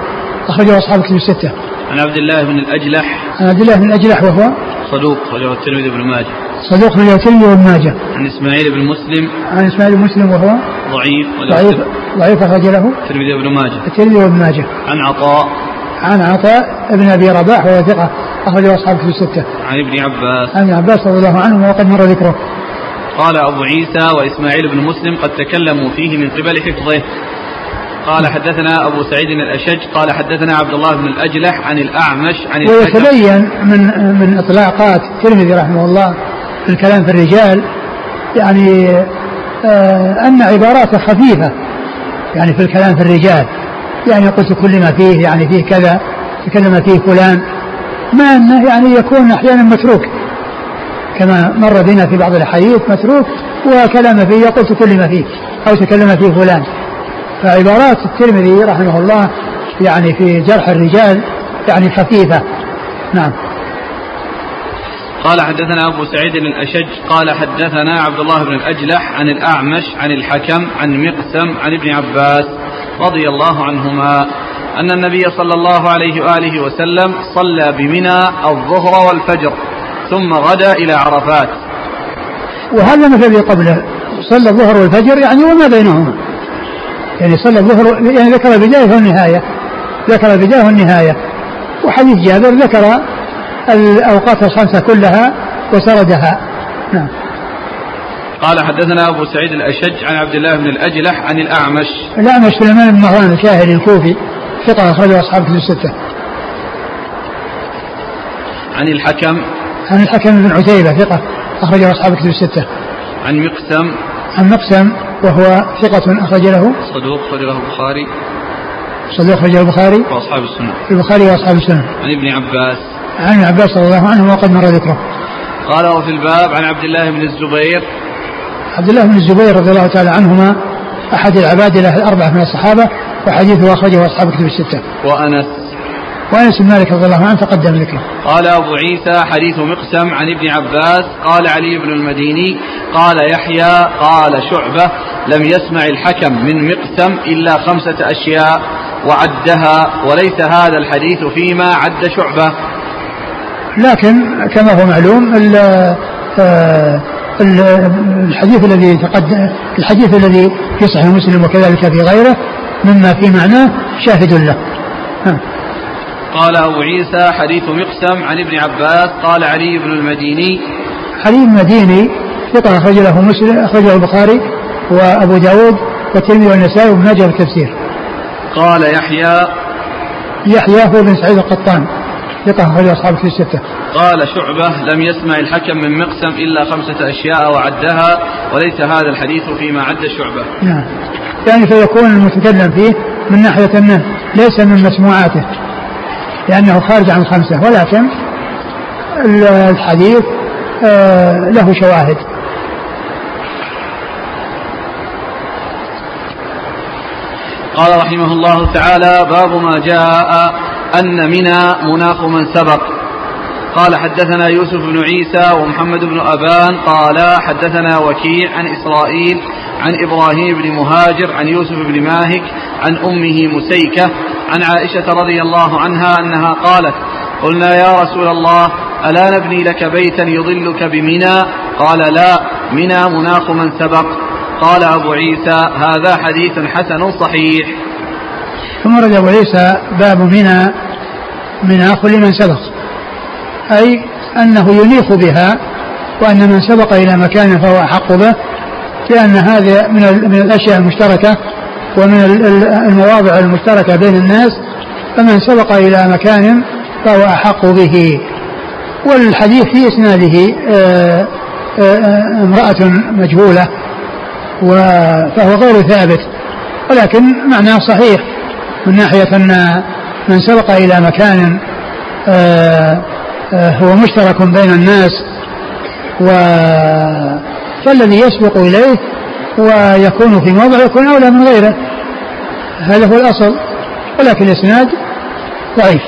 أخرجه أصحاب كتب الستة. عن عبد الله بن الأجلح. عن عبد الله بن الأجلح وهو صدوق رجل الترمذي بن ماجه. صدوق رجل الترمذي بن ماجه. عن إسماعيل بن مسلم. عن إسماعيل بن مسلم وهو ضعيف ضعيف ضعيف أخرج له. الترمذي بن ماجه. الترمذي بن ماجه. عن عطاء. عن عطاء بن أبي رباح وهو ثقة أخرجه أصحاب في الستة. عن ابن عباس. عن ابن عباس رضي الله عنه وقد مر ذكره. قال أبو عيسى وإسماعيل بن مسلم قد تكلموا فيه من قبل حفظه. قال حدثنا أبو سعيد الأشج قال حدثنا عبد الله بن الأجلح عن الأعمش عن ويتبين من من إطلاقات الترمذي رحمه الله في الكلام في الرجال يعني آه أن عباراته خفيفة يعني في الكلام في الرجال يعني قلت كل ما فيه يعني فيه كذا تكلم فيه فلان ما أنه يعني يكون أحيانا متروك كما مر بنا في بعض الأحاديث متروك وكلام فيه قلت كل ما فيه أو تكلم فيه فلان. فعبارات الترمذي رحمه الله يعني في جرح الرجال يعني خفيفة. نعم. قال حدثنا أبو سعيد الأشج قال حدثنا عبد الله بن الأجلح عن الأعمش عن الحكم عن مقسم عن ابن عباس رضي الله عنهما أن النبي صلى الله عليه وآله وسلم صلى بمنى الظهر والفجر ثم غدا إلى عرفات. وهذا مثل قبله؟ صلى الظهر والفجر يعني وما بينهما. يعني صلى الظهر يعني ذكر البداية والنهاية ذكر البداية والنهاية وحديث جابر ذكر الأوقات الخمسة كلها وسردها. نعم. قال حدثنا أبو سعيد الأشج عن عبد الله بن الأجلح عن الأعمش. الأعمش سليمان بن مهران الشاهري الكوفي ثقة أخرجه أصحاب كتب الستة. عن الحكم. عن الحكم بن عتيبة ثقة أخرجه أصحاب كتب الستة. عن مقسم. عن مقسم. وهو ثقة أخرج له. صدوق أخرج له البخاري. صدوق أخرج البخاري. وأصحاب السنة. البخاري وأصحاب السنة. عن ابن عباس. عن ابن عباس رضي الله عنه وقد مر ذكره. قال وفي الباب عن عبد الله بن الزبير. عبد الله بن الزبير رضي الله تعالى عنهما أحد العبادلة الأربعة من الصحابة وحديثه أخرجه أصحاب كتب الستة. وأنس وأنس بن مالك رضي الله عنه تقدم ذكره. قال أبو عيسى حديث مقسم عن ابن عباس قال علي بن المديني قال يحيى قال شعبة لم يسمع الحكم من مقسم إلا خمسة أشياء وعدها وليس هذا الحديث فيما عد شعبة. لكن كما هو معلوم آه، الحديث الذي تقدم الحديث الذي في صحيح مسلم وكذلك في غيره مما في معناه شاهد له. قال أبو عيسى حديث مقسم عن ابن عباس قال علي بن المديني علي المديني ثقة أخرج له مسلم أخرجه البخاري وأبو داود والترمذي والنسائي وابن ماجه التفسير قال يحيى يحيى هو بن سعيد القطان ثقة أخرج أصحاب في الستة. قال شعبة لم يسمع الحكم من مقسم إلا خمسة أشياء وعدها وليس هذا الحديث فيما عد شعبة. نعم. يعني فيكون المتكلم فيه من ناحية أنه ليس من مسموعاته لأنه خارج عن خمسة ولكن الحديث آه، له شواهد. قال رحمه الله تعالى باب ما جاء أن منى مناخ من سبق. قال حدثنا يوسف بن عيسى ومحمد بن أبان قال حدثنا وكيع عن إسرائيل عن إبراهيم بن مهاجر عن يوسف بن ماهك عن أمه مسيكة عن عائشة رضي الله عنها أنها قالت قلنا يا رسول الله ألا نبني لك بيتا يظلك بمنى؟ قال لا منى مناخ من سبق. قال أبو عيسى هذا حديث حسن صحيح. ثم رد أبو عيسى باب منى مناخ لمن سبق. أي أنه ينيخ بها وأن من سبق إلى مكان فهو أحق به لأن هذا من الأشياء المشتركة ومن المواضع المشتركة بين الناس فمن سبق إلى مكان فهو أحق به. والحديث في إسناده آه، آه، امرأة مجهولة فهو غير ثابت. ولكن معناه صحيح من ناحية أن من سبق إلى مكان آه، هو مشترك بين الناس و فالذي يسبق إليه ويكون في موضع يكون أولى من غيره. هذا هو الأصل ولكن الإسناد ضعيف.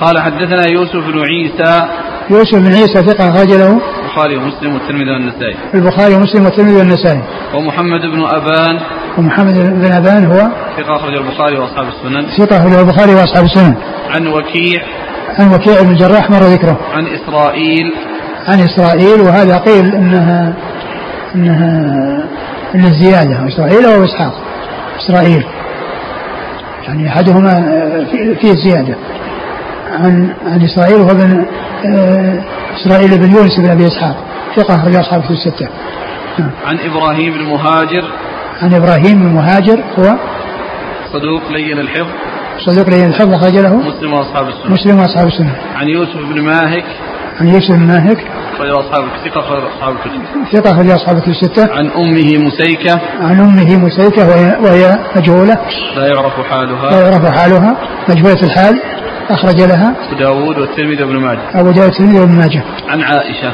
قال حدثنا يوسف بن عيسى. يوسف بن عيسى ثقة أخرج له. البخاري ومسلم والترمذي والنسائي. البخاري ومسلم والترمذي والنسائي. ومحمد بن أبان. ومحمد بن أبان هو ثقة أخرج البخاري وأصحاب السنن. ثقة أخرج البخاري وأصحاب السنن. عن وكيع. عن وكيع بن الجراح مر ذكره. عن إسرائيل. عن إسرائيل وهذا قيل إنها إنها إنها زيادة. إسرائيل أو إسحاق. إسرائيل. يعني أحدهما فيه زيادة. عن عن إسرائيل وهو بن آه، إسرائيل بن يونس بن أبي إسحاق. ثقة أخرج أصحاب في الستة. عن إبراهيم بن مهاجر. عن إبراهيم المهاجر هو صدوق لين الحفظ. صدوق لين الحفظ أخرج له مسلم وأصحاب السنة. مسلم وأصحاب السنة. عن يوسف بن ماهك. عن يوسف بن ماهك. أخرج أصحاب ثقة أخرج أصحاب الكتب ثقة أخرج أصحاب الكتب الستة. عن أمه مسيكة. عن أمه مسيكة وهي, وهي مجهولة. لا يعرف لا حالها يعرف حالها. مجهولة الحال. أخرج لها. أبو داود والترمذي وابن ماجه. أبو داود الترمذي وابن ماجه. عن عائشة.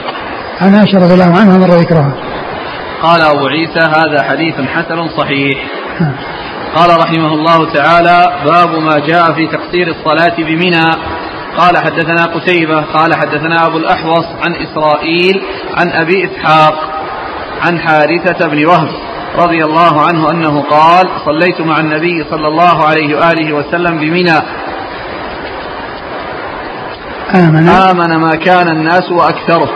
عن عائشة رضي الله عنها مر ذكرها. قال أبو عيسى هذا حديث حسن صحيح. قال رحمه الله تعالى باب ما جاء في تقصير الصلاة بمنى. قال حدثنا قتيبة قال حدثنا أبو الأحوص عن إسرائيل عن أبي إسحاق عن حارثة بن وهب رضي الله عنه أنه قال صليت مع النبي صلى الله عليه وآله وسلم بمنى. آمن. آمن ما كان الناس وأكثره.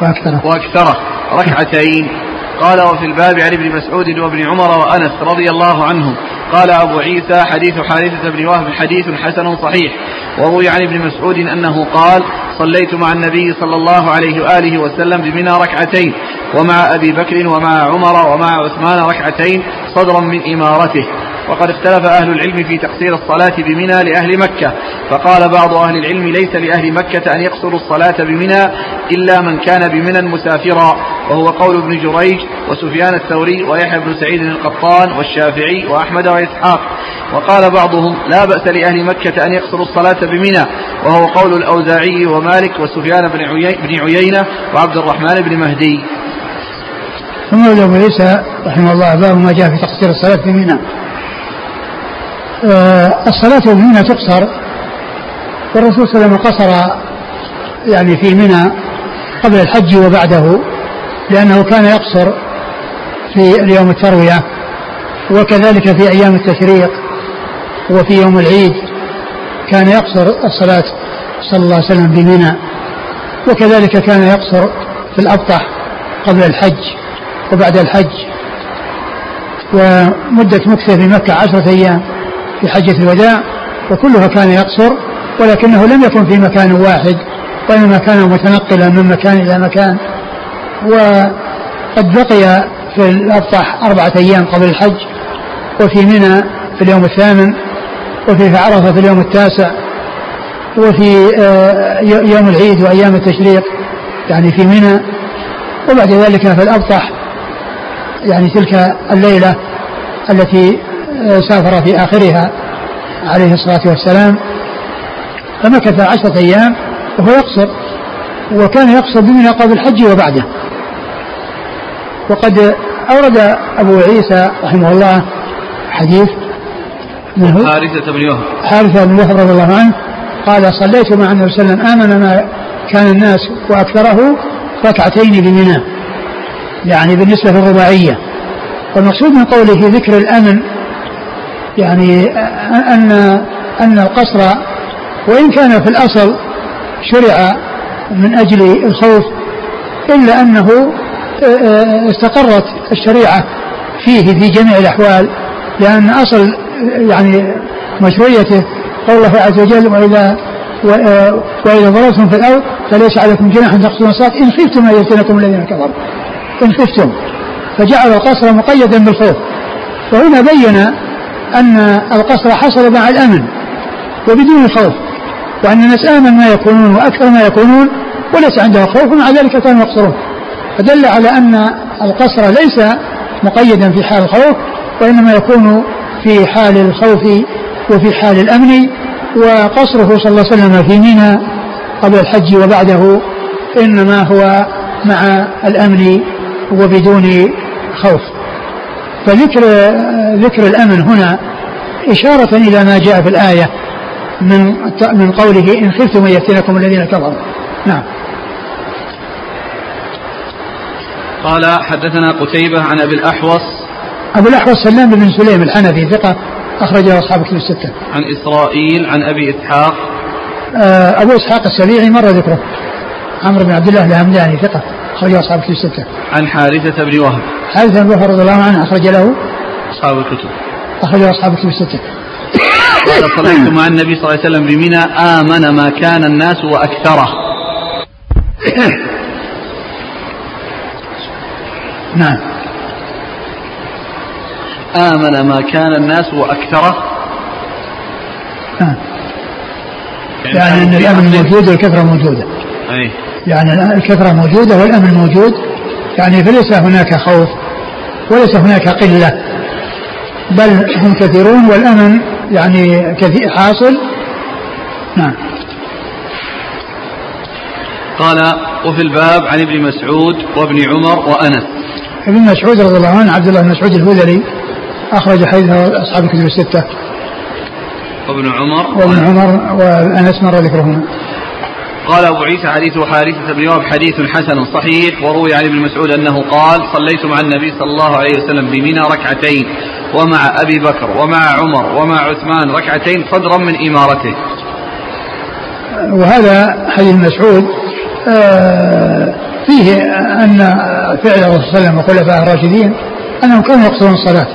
وأكثره. وأكثره. ركعتين. قال وفي الباب عن ابن مسعود وابن عمر وأنس رضي الله عنهم. قال أبو عيسى حديث حارثة بن وهب حديث حسن صحيح. وروي عن ابن مسعود أنه قال صليت مع النبي صلى الله عليه وآله وسلم بمنى ركعتين ومع أبي بكر ومع عمر ومع عثمان ركعتين صدرا من إمارته. وقد اختلف أهل العلم في تقصير الصلاة بمنى لأهل مكة. فقال بعض أهل العلم ليس لأهل مكة أن يقصروا الصلاة بمنى إلا من كان بمنى مسافرا. وهو قول ابن جريج وسفيان الثوري ويحيى بن سعيد القطان والشافعي وأحمد وإسحاق. وقال بعضهم لا بأس لأهل مكة أن يقصروا الصلاة بمنى. وهو قول الأوزاعي ومالك وسفيان بن عيي- بن عيينة وعبد الرحمن بن مهدي. ثم عيسى رحمه الله باب ما جاء في تقصير الصلاة في منى الصلاة في منى تقصر. والرسول صلى الله عليه وسلم قصر يعني في منى قبل الحج وبعده لأنه كان يقصر في اليوم التروية وكذلك في أيام التشريق وفي يوم العيد كان يقصر الصلاة صلى الله عليه وسلم بمنى وكذلك كان يقصر في الأبطح قبل الحج وبعد الحج. ومدة مكثه في مكة عشرة أيام. في حجة الوداع وكلها كان يقصر ولكنه لم يكن في مكان واحد وإنما كان متنقلا من مكان إلى مكان. وقد بقي في الأبطح أربعة أيام قبل الحج وفي منى في اليوم الثامن وفي عرفة في اليوم التاسع وفي آه، يوم العيد وأيام التشريق يعني في منى. وبعد ذلك في الأبطح يعني تلك الليلة التي سافر في آخرها عليه الصلاة والسلام فمكث عشرة أيام وهو يقصر وكان يقصر بمنى قبل الحج وبعده. وقد أورد أبو عيسى رحمه الله حديث من هو؟ حارثة بن وهب حارثة بن وهب رضي الله عنه قال صليت مع النبي صلى الله عليه وسلم آمن ما كان الناس وأكثره ركعتين بمنى يعني بالنسبة للرباعية. والمقصود من قوله ذكر الأمن يعني أن أن القصر وإن كان في الأصل شرع من أجل الخوف إلا أنه استقرت الشريعة فيه في جميع الأحوال لأن أصل يعني مشروعيته قول الله عز وجل وإذا وإذا ضربتم في الأرض فليس عليكم جناح أن تقصروا الصلاة إن خفتم أن يفتنكم الذين كفروا. إن خفتم. فجعل القصر مقيدا بالخوف. وهنا بين أن القصر حصل مع الأمن وبدون الخوف وأن الناس آمن ما يكونون وأكثر ما يكونون وليس عندهم خوف ومع ذلك كانوا يقصرون. فدل على أن القصر ليس مقيدا في حال الخوف وإنما يكون في حال الخوف وفي حال الأمن وقصره صلى الله عليه وسلم في منى قبل الحج وبعده إنما هو مع الأمن وبدون خوف. فذكر ذكر الأمن هنا إشارة إلى ما جاء في الآية من من قوله إن خفتم أن يفتنكم الذين كفروا. نعم. قال حدثنا قتيبة عن أبي الأحوص. أبو الأحوص سلام بن سليم الحنفي ثقة أخرجه أصحاب كتب الستة. عن إسرائيل عن أبي إسحاق. آه، أبو إسحاق السبيعي مر ذكره. عمرو بن عبد الله الهمداني ثقة. أخرجه أصحاب كتب الستة. عن حارثة بن وهب حارثة بن وهب رضي الله عنه أخرج له أصحاب الكتب أخرجه أصحاب كتب الستة. قال صليت مع النبي صلى الله عليه وسلم بمنى آمن ما كان الناس وأكثره نعم. آمن ما كان الناس وأكثره آه. يعني, يعني أن الأمن موجود والكثرة موجودة أي. يعني الكثرة موجودة والأمن موجود. يعني فليس هناك خوف وليس هناك قلة بل هم كثيرون والأمن يعني كثير حاصل. نعم. قال وفي الباب عن ابن مسعود وابن عمر وأنس. ابن مسعود رضي الله عنه عبد الله بن مسعود الهذلي أخرج حديثه أصحاب الكتب الستة. وابن عمر وابن عمر وأنس مر ذكرهما. قال أبو عيسى حديث حارثة بن وهب حديث حسن صحيح وروي عن ابن مسعود أنه قال صليت مع النبي صلى الله عليه وسلم بمنى ركعتين ومع أبي بكر ومع عمر ومع عثمان ركعتين صدرا من إمارته. وهذا حديث مسعود آه، فيه أن فعل الرسول صلى الله عليه وسلم وخلفاء الراشدين أنهم كانوا يقصرون الصلاة.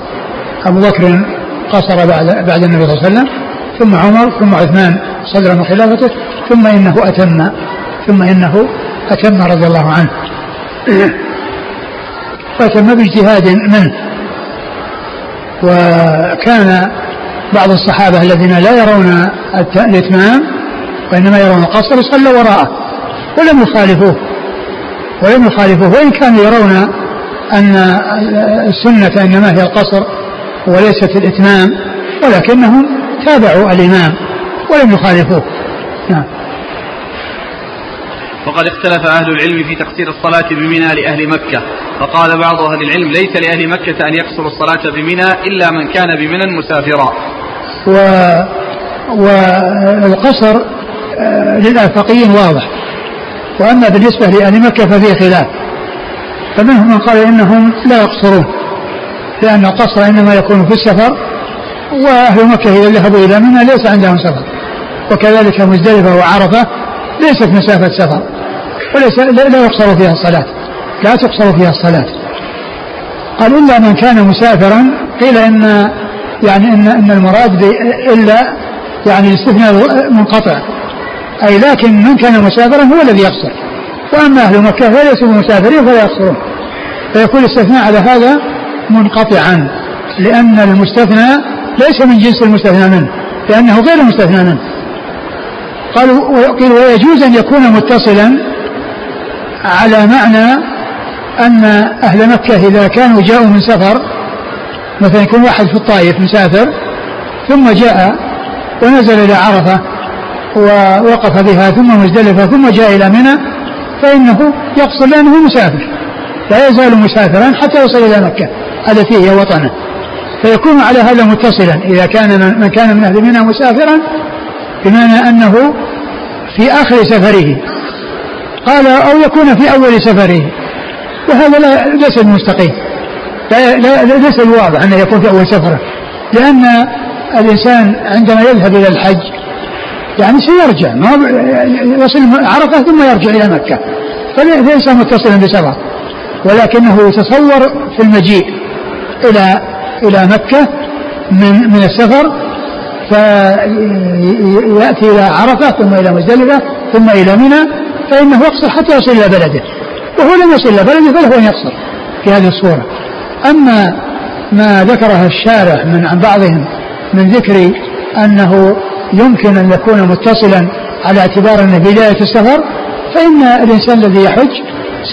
أبو بكر قصر بعد بعد النبي صلى الله عليه وسلم ثم عمر ثم عثمان صدر من خلافته ثم إنه أتم ثم إنه أتم رضي الله عنه. فأتم باجتهاد منه. وكان بعض الصحابة الذين لا يرون الإتمام وإنما يرون القصر صلوا وراءه ولم يخالفوه. ولم يخالفوه. وإن كانوا يرون أن السنة إنما هي القصر وليست الإتمام ولكنهم تابعوا الإمام ولم يخالفوه. نعم. وقد اختلف أهل العلم في تقصير الصلاة بمنى لأهل مكة فقال بعض أهل العلم ليس لأهل مكة أن يقصروا الصلاة بمنى إلا من كان بمنى مسافرا. و... والقصر آه، للآفقيين واضح. وأما بالنسبة لأهل مكة ففيه خلاف. فمنهم من قال إنهم لا يقصرون لأن القصر إنما يكون في السفر وأهل مكة إذا ذهبوا إلى منى ليس عندهم سفر. وكذلك مزدلفة وعرفة ليست مسافة سفر. وليس لا يقصر فيها الصلاة. لا تقصر فيها الصلاة. قال إلا من كان مسافرا قيل إن يعني إن إن المراد إلا يعني الاستثناء منقطع. أي لكن من كان مسافرا هو الذي يقصر. وأما أهل مكة فليسوا مسافرين فلا يقصرون. فيكون الاستثناء على هذا منقطعا لأن المستثنى ليس من جنس المستثنى منه لأنه غير المستثنى منه. قالوا ويجوز أن يكون متصلا على معنى أن أهل مكة إذا كانوا جاءوا من سفر مثلا يكون واحد في الطائف مسافر ثم جاء ونزل إلى عرفة ووقف بها ثم مزدلفة ثم جاء إلى منى فإنه يقصر لأنه مسافر. لا يزال مسافرا حتى يصل إلى مكة التي هي وطنه. فيكون على هذا متصلا. إذا كان من كان من أهل منى مسافرا بمعنى أنه في آخر سفره. قال أو يكون في أول سفره. وهذا لا ليس المستقيم. لا, ليس الواضح أنه يكون في أول سفره. لأن الإنسان عندما يذهب إلى الحج يعني سيرجع ما يصل عرفة ثم يرجع إلى مكة. فليس متصلا بسفر. ولكنه يتصور في المجيء إلى إلى مكة من من السفر فيأتي إلى عرفة ثم إلى مزدلفة ثم إلى منى فإنه يقصر حتى يصل إلى بلده. وهو لم يصل إلى بلده فله أن يقصر في هذه الصورة. أما ما ذكره الشارح من عن بعضهم من ذكر أنه يمكن أن يكون متصلا على اعتبار أنه بداية السفر فإن الإنسان الذي يحج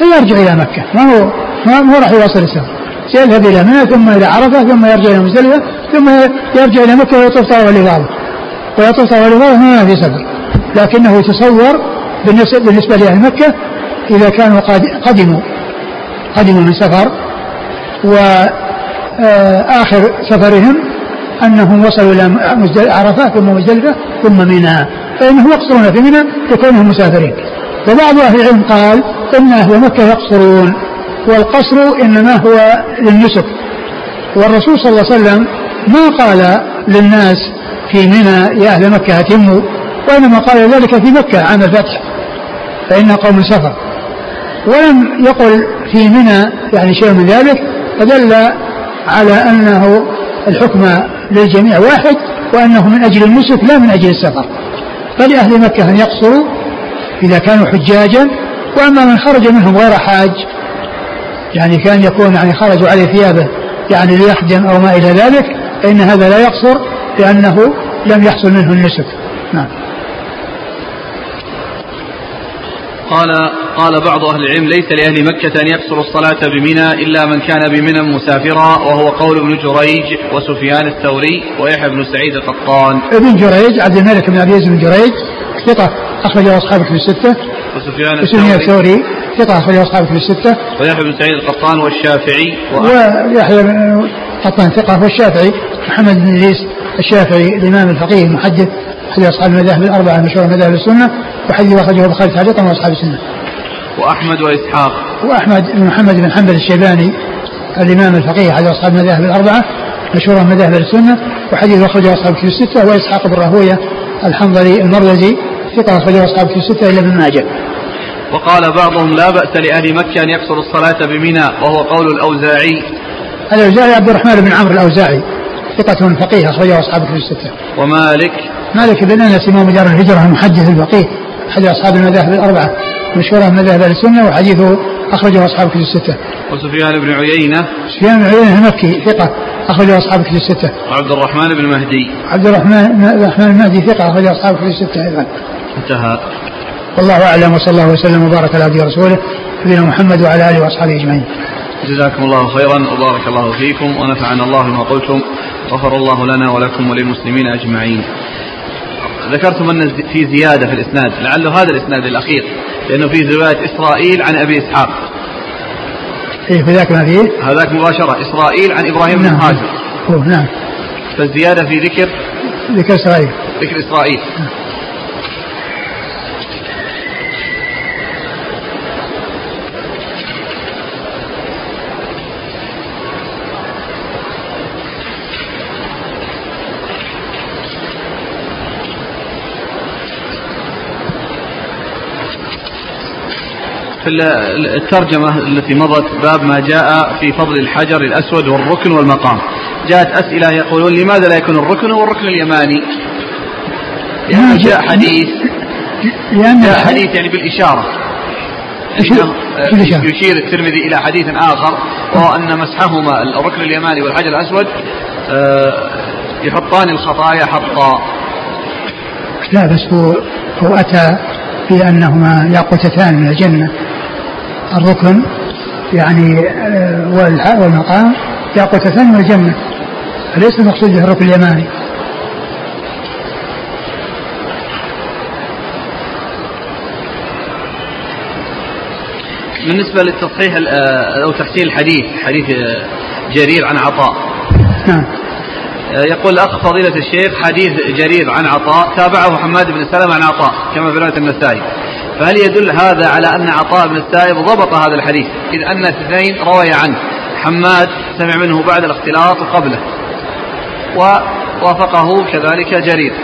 سيرجع إلى مكة. ما هو ما هو راح يواصل السفر. يذهب إلى منى ثم إلى عرفة ثم يرجع إلى مزدلفة ثم يرجع إلى مكة ويطوف طواف الإفاضة ويطوف طواف الإفاضة ما في سفر لكنه يتصور بالنسبة لأهل مكة إذا كانوا قدموا قدموا من سفر. وآخر آه، سفرهم أنهم وصلوا إلى عرفة ثم مزدلفة ثم منى. فإنهم يقصرون في منى لكونهم مسافرين. وبعض أهل العلم قال إن أهل مكة يقصرون. والقصر إنما هو للنسك. والرسول صلى الله عليه وسلم ما قال للناس في منى يا أهل مكة أتموا وإنما قال ذلك في مكة عام الفتح فإن قوم سفر. ولم يقل في منى يعني شيء من ذلك فدل على أنه الحكم للجميع واحد وأنه من أجل النسك لا من أجل السفر. فلأهل مكة أن يقصروا إذا كانوا حجاجا وأما من خرج منهم غير حاج يعني كان يكون يعني خرجوا عليه ثيابه يعني ليخدم أو ما إلى ذلك فإن هذا لا يقصر لأنه لم يحصل منه النسك نعم قال قال بعض أهل العلم ليس لأهل مكة أن يقصروا الصلاة بمنى إلا من كان بمنى مسافرا وهو قول ابن جريج وسفيان الثوري ويحيى بن سعيد القطان. ابن جريج عبد الملك بن أبي بن جريج ثقة أخرجه أصحاب في الستة. وسفيان الثوري, الثوري ثقة أخرجه أصحاب في الستة. ويحيى بن سعيد القطان والشافعي ويحيى بن القطان ثقة والشافعي محمد بن إدريس الشافعي الإمام الفقيه المحدث أحد أصحاب المذاهب الأربعة المشهورة مذاهب السنة وحديث أخرجه البخاري تعليقا وأصحاب السنة. وأحمد وإسحاق. وأحمد بن محمد بن حنبل الشيباني الإمام الفقيه أحد أصحاب المذاهب الأربعة مشهورة مذاهب السنة وحديث أخرجه أصحاب كتب الستة وإسحاق بن راهوية الحنظلي المروزي ثقة أخرجه أصحاب كتب الستة إلا ابن ماجه. وقال بعضهم لا بأس لأهل مكة أن يقصروا الصلاة بمنى وهو قول الأوزاعي الأوزاعي عبد الرحمن بن عمرو الأوزاعي ثقة فقيه أخرجه أصحاب كتب الستة. ومالك مالك بن أنس إمام دار الهجرة المحدث الفقيه أحد أصحاب المذاهب الأربعة مشهورة مذاهب أهل السنة وحديثه أخرجه أصحاب كتب الستة. وسفيان بن عيينة سفيان بن عيينة المكي ثقة أخرجه أصحاب كتب الستة. وعبد الرحمن بن مهدي عبد الرحمن الرحمن المهدي ثقة أخرجه أصحاب كتب الستة أيضا. انتهى. والله أعلم وصلى الله وسلم وبارك على عبده ورسوله نبينا محمد وعلى آله وأصحابه أجمعين. جزاكم الله خيرا وبارك الله فيكم ونفعنا الله بما قلتم غفر الله لنا ولكم وللمسلمين أجمعين ذكرتم أن في زيادة في الإسناد لعله هذا الإسناد الأخير لأنه في رواية إسرائيل عن أبي إسحاق إيه في ذاك ما فيه؟ هذاك مباشرة إسرائيل عن إبراهيم بن نعم. هاجر نعم فالزيادة في ذكر ذكر إسرائيل ذكر إسرائيل نعم. في الترجمة التي مضت باب ما جاء في فضل الحجر الأسود والركن والمقام. جاءت أسئلة يقولون لماذا لا يكون الركن هو الركن اليماني لأنه جاء حديث لأن جاء حديث يعني بالإشارة. يشير الترمذي إلى حديث آخر وهو أن مسحهما الركن اليماني والحجر الأسود آه، يحطان الخطايا حطا. لا بس هو هو أتى في أنهما ياقوتتان من الجنة. الركن يعني آه، والمقام ياقوتتان من الجنة فليس المقصود به الركن اليماني؟ بالنسبة للتصحيح آه، أو تحسين الحديث حديث آه، جرير عن عطاء. نعم. يقول الأخ فضيلة الشيخ حديث جرير عن عطاء تابعه حماد بن سلمة عن عطاء كما في رواية النسائي. فهل يدل هذا على أن عطاء بن السائب ضبط هذا الحديث؟ إذ أن اثنين روي عنه. حماد سمع منه بعد الاختلاط وقبله ووافقه كذلك جرير.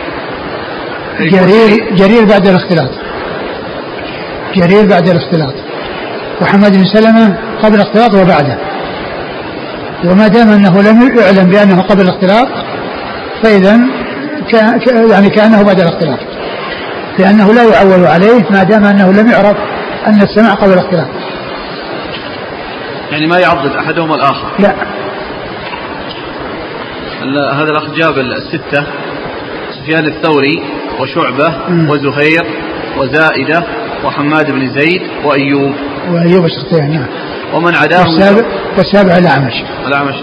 جرير جرير بعد الاختلاط. جرير بعد الاختلاط. وحماد بن سلمة قبل الاختلاط وبعده. وما دام أنه لم يعلم بأنه قبل الاختلاط فاذا يعني كأنه بعد الاختلاط. لأنه لا يعول عليه ما دام أنه لم يعرف أن السماع قبل الاختلاط يعني ما يعضد أحدهما الآخر؟ لا. هذا الأخ جاب الستة سفيان الثوري وشعبة وزهير وزائدة وحماد بن زيد وأيوب. وأيوب السختيان نعم. ومن عداه؟ والسابع, والسابع الأعمش. الأعمش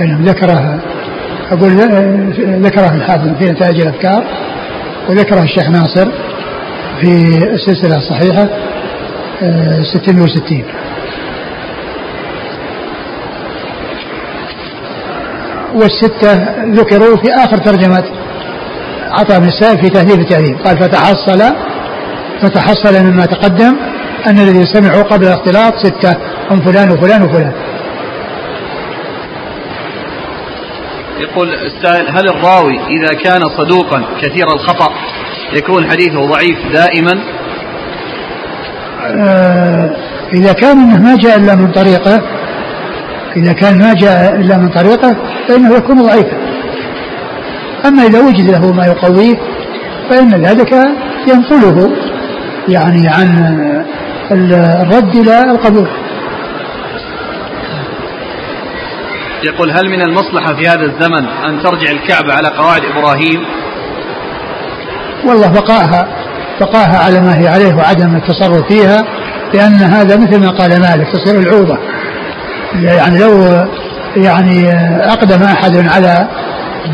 نعم. ذكره أقول ذكره الحافظ في نتائج الأفكار وذكره الشيخ ناصر. في السلسلة الصحيحة 660 والستة ذكروا في آخر ترجمة عطاء بن السائب في تهذيب التهذيب قال فتحصل فتحصل مما تقدم أن الذي سمعوا قبل الاختلاط ستة هم فلان وفلان وفلان يقول السائل هل الراوي إذا كان صدوقا كثير الخطأ؟ يكون حديثه ضعيف دائما؟ آه إذا كان ما جاء إلا من طريقة إذا كان ما جاء إلا من طريقة فإنه يكون ضعيفا. أما إذا وجد له ما يقويه فإن ذلك ينقله يعني عن الرد إلى القبول. يقول هل من المصلحة في هذا الزمن أن ترجع الكعبة على قواعد إبراهيم؟ والله بقاها بقاها على ما هي عليه وعدم التصرف فيها لأن هذا مثل ما قال مالك تصير العوضة. يعني لو يعني أقدم أحد على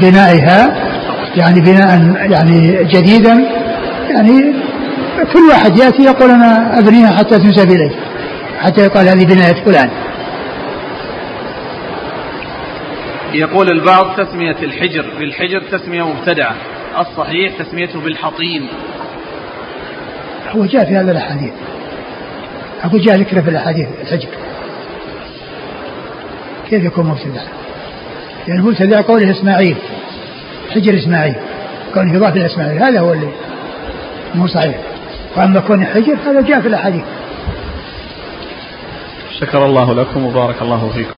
بنائها يعني بناء يعني جديدا يعني كل واحد يأتي يقول أنا أبنيها حتى تنسب إلي حتى يقال هذه بناية فلان. يقول البعض تسمية الحجر بالحجر تسمية مبتدعة. الصحيح تسميته بالحطيم. هو جاء في هذا الأحاديث. أقول جاء ذكره في الأحاديث الحجر. كيف يكون مبتدع؟ يعني مبتدع قوله إسماعيل. حجر إسماعيل. كونه يضاف إلى إسماعيل. هذا هو اللي مو صحيح. وأما كون حجر هذا جاء في الأحاديث. شكر الله لكم وبارك الله فيكم.